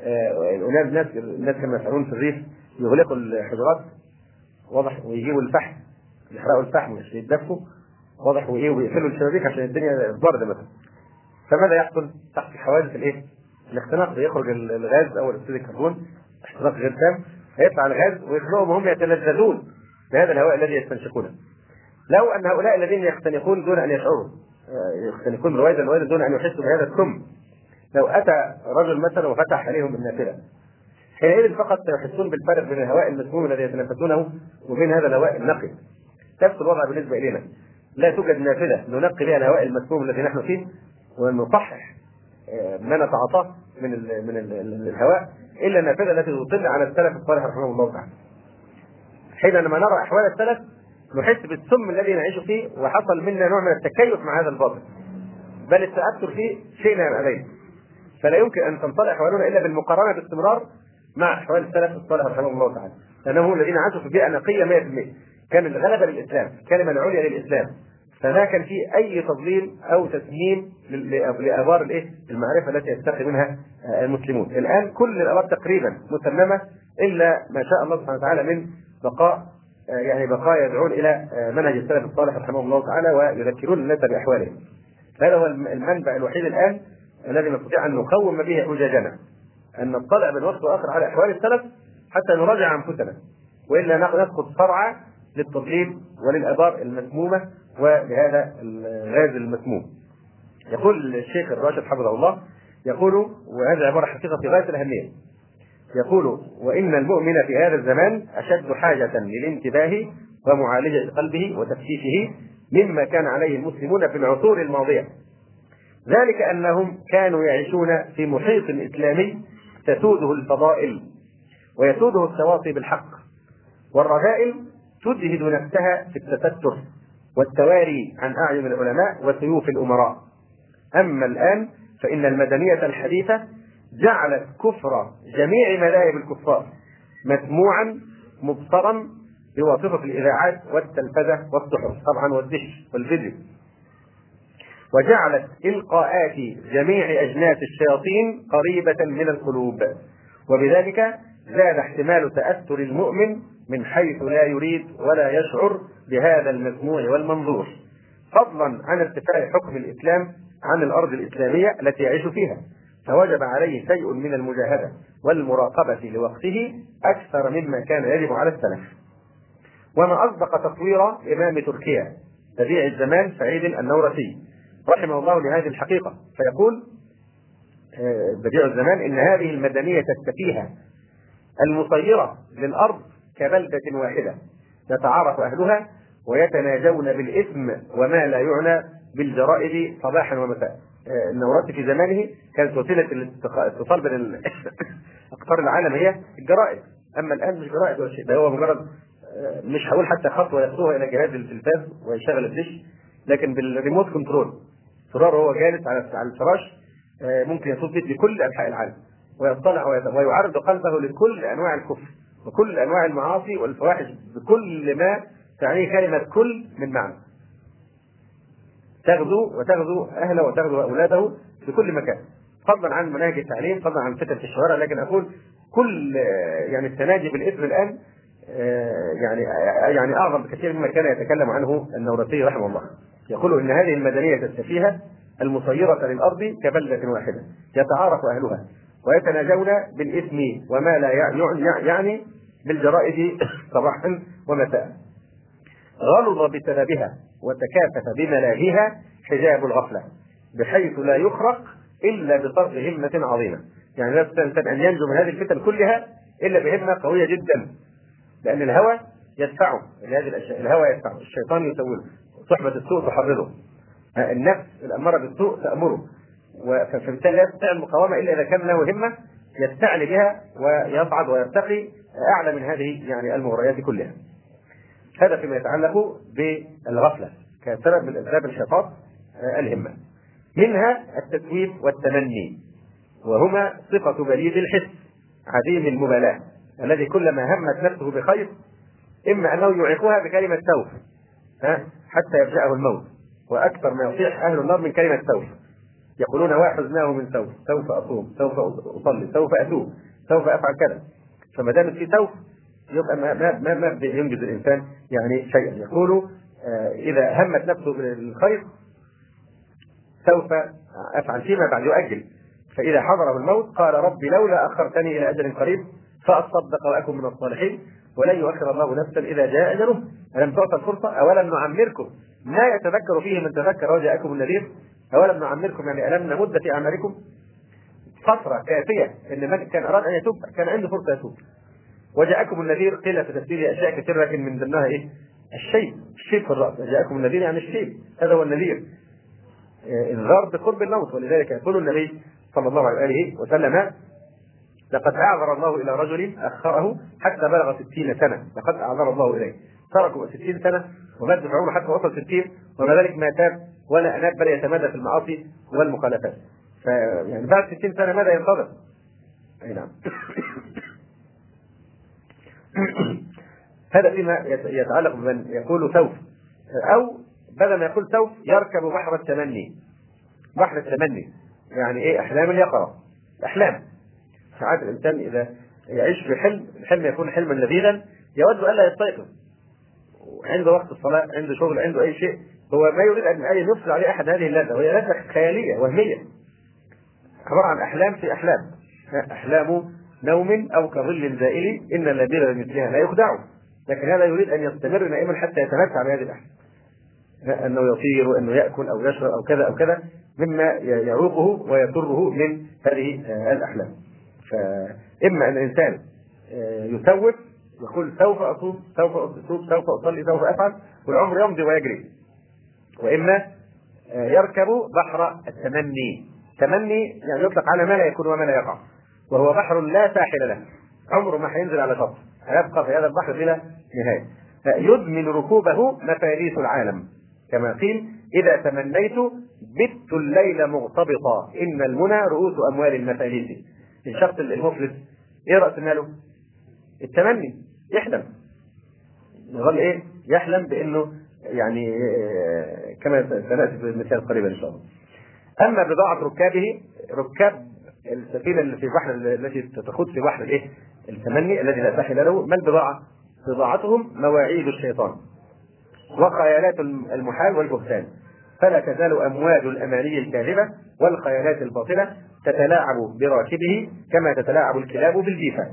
آه، الناس الناس كما يفعلون في الريف يغلقوا الحجرات واضح ويجيبوا الفحم يحرقوا الفحم يدفوا واضح وإيه ويقفلوا الشبابيك عشان الدنيا برد مثلا. فماذا يحصل؟ تحت حوادث الإيه؟ الاختناق بيخرج الغاز أو اكسيد الكربون احتراق غير تام هيطلع الغاز ويخلقهم وهم يتلذذون بهذا الهواء الذي يستنشقونه. لو أن هؤلاء الذين يختنقون دون أن يشعروا آه، يختنقون رويدا رويدا دون أن يحسوا بهذا السم لو أتى رجل مثلا وفتح عليهم النافذه حينئذ فقط سيحسون بالفرق بين الهواء المسموم الذي يتنفسونه وبين هذا الهواء النقي. نفس الوضع بالنسبة إلينا. لا توجد نافذه ننقي بها الهواء المسموم الذي نحن فيه ونصحح آه، ما نتعاطاه من ال من ال الهواء إلا النافذه التي تطل على السلف الصالح رحمه الله تعالى. حينما نرى أحوال السلف نحس بالسم الذي نعيش فيه وحصل منا نوع من التكيف مع هذا الباطل. بل التأثر فيه شئنا ام ابينا. فلا يمكن أن تنطلق أحوالنا إلا بالمقارنة باستمرار مع أحوال السلف الصالح رحمه الله تعالى. لانهم الذين عاشوا في بيئة نقية 100%. كان الغلبه للإسلام، الكلمة العليا للإسلام، فما كان فيه أي تضليل أو تسميم لابار الإيه؟ المعرفة التي يستقي منها آه، المسلمون. الآن كل الابار تقريبا مسممة إلا ما شاء الله سبحانه وتعالى من بقاء آه، يعني بقايا يدعون إلى آه، منهج السلف الصالح رحمه الله تعالى ويذكرون الناس بأحوالهم. هذا هو المنبع الوحيد الآن الذي نستطيع أن نقوم به حججنا. أن نطلع من وقت واخر على أحوال السلف حتى نراجع أنفسنا. وإلا نسقط صرعى للتضليل وللابار المسمومه ولهذا الغاز المسموم. يقول الشيخ الراشد حفظه الله يقول وهذه عبارة حقيقة في غاية الأهمية يقول وإن المؤمن في هذا الزمان أشد حاجة للانتباه ومعالجة قلبه وتفتيشه مما كان عليه المسلمون في العصور الماضية. ذلك أنهم كانوا يعيشون في محيط إسلامي تسوده الفضائل ويسوده التواصي بالحق والرذائل تجهد نفسها في التستر والتواري عن أعين العلماء وسيوف الأمراء. أما الآن فإن المدنية الحديثة جعلت كفر جميع مذاهب الكفار مسموعا مبصرا بواسطة الإذاعات والتلفزة والصحف طبعا والدش والفيديو. وجعلت إلقاءات جميع أجناس الشياطين قريبة من القلوب. وبذلك زاد احتمال تأثر المؤمن من حيث لا يريد ولا يشعر بهذا المسموع والمنظور. فضلا عن ارتفاع حكم الإسلام عن الأرض الإسلامية التي يعيش فيها. فوجب عليه شيء من المجاهدة والمراقبة لوقته أكثر مما كان يجب على السلف. وما أصدق تصوير إمام تركيا بديع الزمان سعيد النورسي رحمه الله لهذه الحقيقة. فيقول آه، بديع الزمان إن هذه المدنية السفيهة المصيرة للأرض كبلدة واحدة. يتعارف أهلها ويتناجون بالإثم وما لا يعنى بالجرائد صباحا ومساء. آه، النورات في زمانه كانت وسيلة الاتصال بين (coughs) أقطار العالم هي الجرائد. أما الآن مش جرائد ولا شيء ده هو مجرد آه، مش هقول حتى خطوة يخطوها إلى جهاز التلفاز ويشغل الدش لكن بالريموت كنترول. زرار هو جالس على الفراش آه، ممكن يصوت بيه لكل أنحاء العالم ويطلع ويعرض قلبه لكل أنواع الكفر. وكل أنواع المعاصي والفواحش بكل ما تعنيه كلمة كل من معنى. تغزو وتغزو أهله وتغزو أولاده في كل مكان. فضلا عن مناهج التعليم فضلا عن فتن في الشوارع لكن أقول كل يعني التناجي بالاسم الآن يعني يعني أعظم بكثير مما كان يتكلم عنه النورسي رحمه الله. يقول إن هذه المدنية السفيهة المصيرة للأرض كبلدة واحدة يتعارف أهلها ويتناجون بالإثم وما لا يعني بالجرائد (coughs) صباحا ومساء. غلظ بسببها وتكافت بملاهيها حجاب الغفلة بحيث لا يخرق إلا بصرف همة عظيمة. يعني لا يستطيع أن ينجو من هذه الفتن كلها إلا بهمة قوية جدا لأن الهوى يدفعه لهذه الأشياء الهوى يدفعه الشيطان يسوله صحبة السوء تحرضه النفس الأمارة بالسوء تأمره. فبالتالي لا يستطيع المقاومة إلا إذا كان له همة يستعلي بها ويصعد ويرتقي أعلى من هذه يعني المغريات كلها. هذا فيما يتعلق بالغفلة كسبب من أسباب انحطاط آه، الهمة. منها التسويف والتمني وهما صفة بليد الحس عديم المبالاة الذي كلما همت نفسه بخير إما أنه يعيقها بكلمة سوف حتى يفجأه الموت وأكثر ما يطيح أهل النار من كلمة سوف. يقولون وحزناه من سوف سوف أصوم سوف أصلي سوف أتوب سوف أفعل كذا. فما دام في سوف يبقى ما ما ما, ينجز الإنسان. يعني شيئا يقول آه، إذا همت نفسه بالخير سوف أفعل فيما بعد يؤجل. فإذا حضره الموت قال رب لولا أخرتني إلى أجل قريب فأصدق وأكن من الصالحين ولن يؤخر الله نفسا إذا جاء أجله ألم تعط الفرصة؟ أولم نعمركم؟ ما يتذكر فيه من تذكر وجاءكم النذير. أولم نعمركم يعني ألم نمد في أعماركم؟ فترة كافية إن من كان أراد أن يتوب كان عنده فرصة يتوب. وجاءكم النذير قيل في تفسير أشياء كثيرة لكن من ضمنها إيه؟ الشيب الشيب في الرأس. جاءكم النذير يعني الشيب. هذا هو النذير. انذار بقرب الموت ولذلك يقول النبي صلى الله عليه وسلم لقد أعذر الله إلى رجل أخره حتى بلغ ستين سنة. لقد أعذر الله إليه. تركوا ستين سنة ومات بعمره حتى وصل ستين وما ذلك ما تاب ولا أناب بل يتمادى في المعاصي والمخالفات. فيعني بعد ستين سنة ماذا ينتظر؟ أي نعم. هذا فيما يتعلق بمن يقول سوف. أو بدل ما يقول سوف يركب بحر التمني. بحر التمني. يعني إيه؟ أحلام اليقظه أحلام. ساعات الإنسان إذا يعيش في حلم الحلم يكون حلما لذيذا يود الا يستيقظ. عنده وقت الصلاة عنده شغل عنده أي شيء هو ما يريد ان يفصل عليه أحد هذه اللذة وهي لذة خيالية وهمية. عبارة عن أحلام في أحلام. أحلام نوم أو كظل زائل إن الذين بمثلها لا يخدعوا لكن هذا يريد أن يستمر نائما حتى يتمتع بهذه الأحلام. أنه يطير وانه يأكل أو يشرب أو كذا أو كذا مما يعوقه ويضره من هذه الأحلام. فإما أن الإنسان يسوف يقول سوف أصوم سوف أصوم سوف أصلي سوف أفعل والعمر يمضي ويجري. وإما يركب بحر التمني. تمني يعني يطلق على ما لا يكون وما لا يقع. وهو بحر لا ساحل له. عمره ما هينزل على شط هيبقى في هذا البحر بلا نهاية. يدمن ركوبه مفاريس العالم. كما قيل إذا تمنيت بت الليل مغتبطا. إن المنى رؤوس أموال المفاليس الشخص المفلس. إيه رأس ماله؟ التمني. يحلم. يظل إيه؟ يحلم بأنه يعني كما سنأتي في المثال قريبا إن شاء الله. أما بضاعة ركابه ركاب السفينة اللي في بحر التي تخوض في بحر الإيه؟ التمني الذي لا ساحل له ما البضاعة؟ بضاعتهم مواعيد الشيطان وخيالات المحال والبهتان فلا تزال امواج الأماني الكاذبة والخيالات الباطلة تتلاعب براكبه كما تتلاعب الكلاب بالجيفة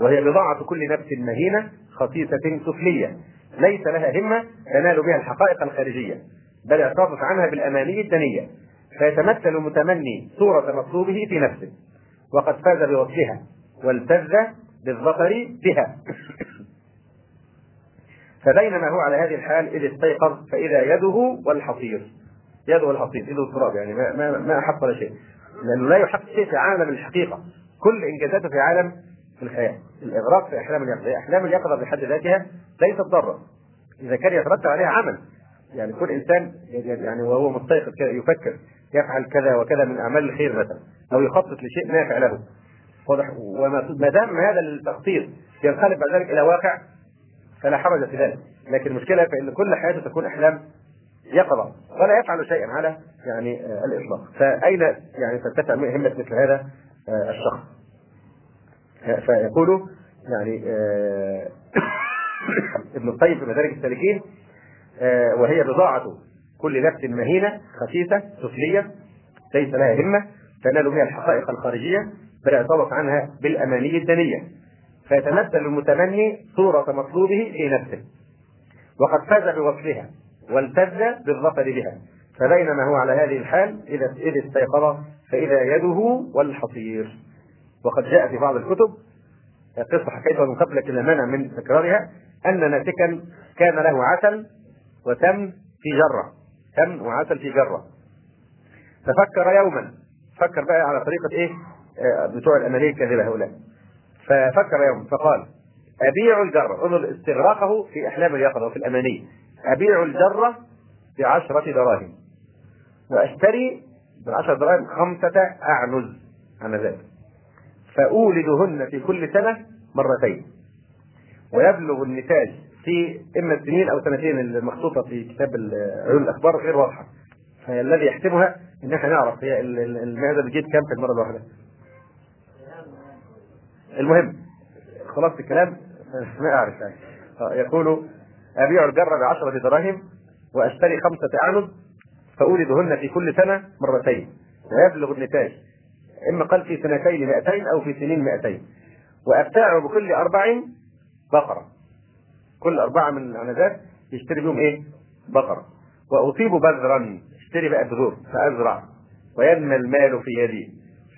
وهي بضاعة كل نفس مهينة خصيصة سفلية ليس لها همة تنال بها الحقائق الخارجية بل اعترضت عنها بالأماني الدنية فيتمثل المتمني صورة مطلوبه في نفسه وقد فاز بوصفها والتذ بالظفر بها. (coughs) فبينما هو على هذه الحال إذ استيقظ فإذا يده والحصير يده والحصير يده التراب يعني ما ما ما ولا شيء لأنه لا يحق شيء في عالم الحقيقة كل إنجازاته في عالم الخيال الإغراق في أحلام اليقظة أحلام اليقظة بحد ذاتها ليست ضارة إذا كان يترتب عليها عمل. يعني كل إنسان يعني وهو مستيقظ يفكر يفعل كذا وكذا من أعمال الخير مثلا أو يخطط لشيء نافع له. واضح؟ وما دام هذا التخطيط ينقلب بعد ذلك إلى واقع فلا حرج في ذلك. لكن المشكلة فان كل حياته تكون أحلام يقظة ولا يفعل شيئا على يعني آه الإطلاق. فأين يعني ترتفع همة مثل هذا آه الشخص؟ آه فيقول يعني (coughs) ابن الطيب في مدارج السالكين وهي بضاعة كل نفس مهينة خسيسة سفلية ليس لها همة تنال بها الحقائق الخارجية بل يعتبط عنها بالأماني الدنية. فيتمثل المتمني صورة مطلوبه في نفسه. وقد فاز بوصفها والتذ بالظفر بها. فبينما هو على هذه الحال إذا إذ استيقظ فإذا يده والحصير. وقد جاء في بعض الكتب قصة حكيتها من قبل لكن منع من تكرارها أن ناسكا كان له عسل وتم في جرة. تم وعسل في جرة. ففكر يوما. فكر بقى على طريقة إيه؟ بتوع الأمانية الكاذبة هؤلاء. ففكر يوم فقال أبيع الجرة. انظر استغراقه في أحلام اليقظة وفي الأمانية أبيع الجرة بعشرة دراهم. وأشتري بالعشرة دراهم خمسة أعنز. ذلك. فأولدهن في كل سنة مرتين. ويبلغ النتاج في إما السنين أو سنتين المخطوطة في كتاب عيون الأخبار غير واضحة. فالذي يحسبها إن إحنا نعرف هي المعدة بتجيب كام في المرة الواحدة. المهم خلاص الكلام؟ (laughs) ما أعرف يعني. يقول أبيع الجره بعشرة دراهم وأشتري خمسة اعنز فأولدهن في كل سنة مرتين. ويبلغ النتاج. إما قال في سنتين مئتين أو في سنين مئتين. وأبتاع بكل أربع بقرة. كل أربعة من العنزات يشتري بهم إيه؟ بقرة. وأصيب بذرا اشتري بقى بذور فأزرع وينمى المال في يدي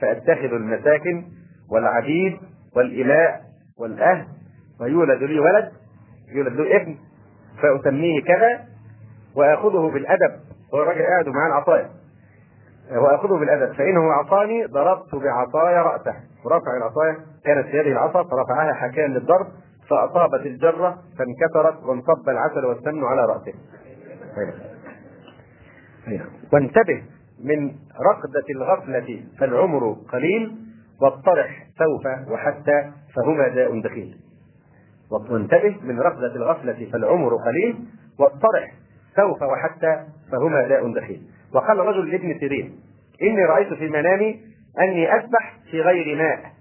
فأتخذ المساكن والعبيد والإماء والأهل ويولد لي ولد يولد له ابن فأسميه كذا وآخذه بالأدب. هو الراجل قاعد معاه العصاية. وآخذه بالأدب. فإنه عصاني ضربت بعصاي رأسه. ورفع العصاية كانت في يده العصا فرفعها حكايا للضرب فأصابت الجرة فانكسرت وانصب العسل والسمن على رأسه. وانتبه من رقدة الغفلة فالعمر قليل والطرح سوف وحتى فهما داء دخيل. وانتبه من رقدة الغفلة فالعمر قليل والطرح سوف وحتى فهما داء دخيل. وقال رجل لابن سيرين إني رأيت في منامي أني أسبح في غير ماء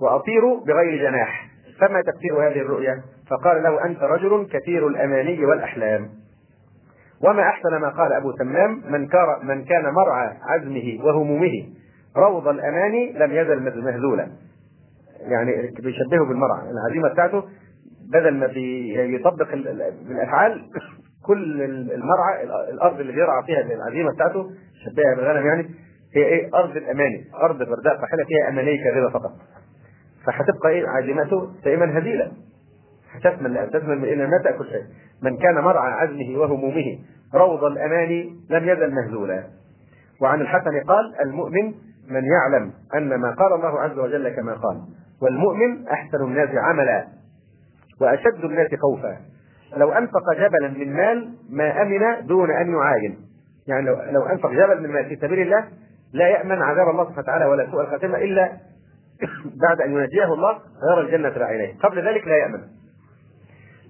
وأطير بغير جناح. فما تفسير هذه الرؤيا؟ فقال له أنت رجل كثير الأماني والأحلام. وما أحسن ما قال أبو تمام من, من كان مرعى عزمه وهمومه روض الأماني لم يزل مهزولا. يعني بيشبهه بالمرعى. العزيمة بتاعته بدل ما بيطبق الأفعال كل المرعى الأرض اللي بيرعى فيها العزيمة بتاعته شبهها بالغنم يعني هي إيه؟ أرض الأماني أرض برداء فحله فيها اماني كاذبة فقط. فهتبقى إيه؟ عزيمته دائما هزيلة. هتثمن تثمن من ما تأكل شيء. من كان مرعى عزمه وهمومه روض الاماني لم يزل مهزولا. وعن الحسن قال المؤمن من يعلم أن ما قال الله عز وجل كما قال. والمؤمن أحسن الناس عملا وأشد الناس خوفا. لو أنفق جبلا من مال ما أمن دون أن يعاين. يعني لو, لو أنفق جبل من مال في سبيل الله لا يأمن عذاب الله سبحانه وتعالى ولا سوء الخاتمة إلا (coughs) بعد أن ينجيه الله غير الجنة بعينيه قبل ذلك لا يأمن.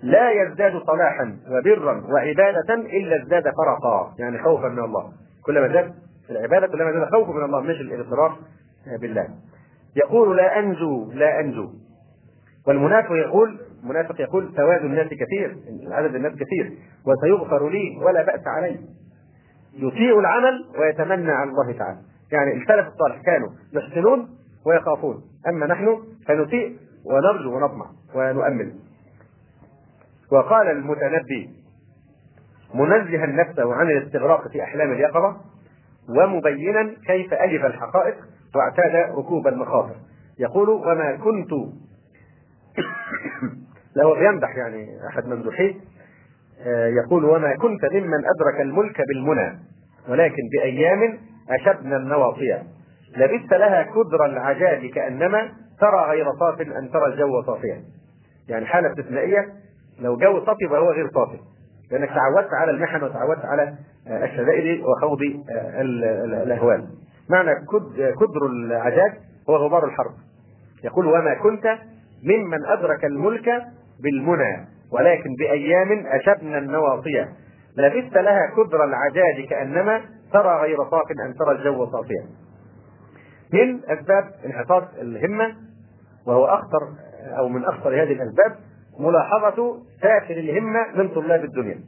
لا يزداد صلاحا وبرا وعبادة إلا ازداد فرقا. يعني خوفا من الله. كلما زاد العبادة كلما زاد خوفا من الله مش الاغترار بالله. يقول لا أنجو لا أنجو. والمنافق يقول المنافق يقول سواد الناس كثير عدد الناس كثير وسيغفر لي ولا بأس علي. يسيء العمل ويتمنى على الله تعالى. يعني السلف الصالح كانوا يحسنون ويخافون. أما نحن فنسيء ونرجو ونطمع ونؤمل وقال المتنبي منزها نفسه عن الاستغراق في أحلام اليقظة ومبينا كيف ألف الحقائق واعتاد ركوب المخاطر. يقول وما كنت (coughs) له بيمدح يعني أحد ممدوحيه آه، يقول وما كنت ممن أدرك الملك بالمنى ولكن بأيام أشبنا النواصية. لبثت لها كدر العجاج كأنما ترى غير صاف أن ترى الجو صافيا. يعني حالة استثنائية لو جو صافي فهو غير صافي. لأنك تعودت على المحن وتعودت على آه، الشدائد وخوض آه، الأهوال. معنى كدر العجاج هو غبار الحرب. يقول وما كنت ممن أدرك الملك بالمنى ولكن بأيام أشبنا النواصية. لبثت لها كدر العجاج كأنما ترى غير صاف أن ترى الجو صافيا. من أسباب انحطاط الهمة وهو أخطر أو من أخطر هذه الأسباب ملاحظة سافر الهمة من طلاب الدنيا.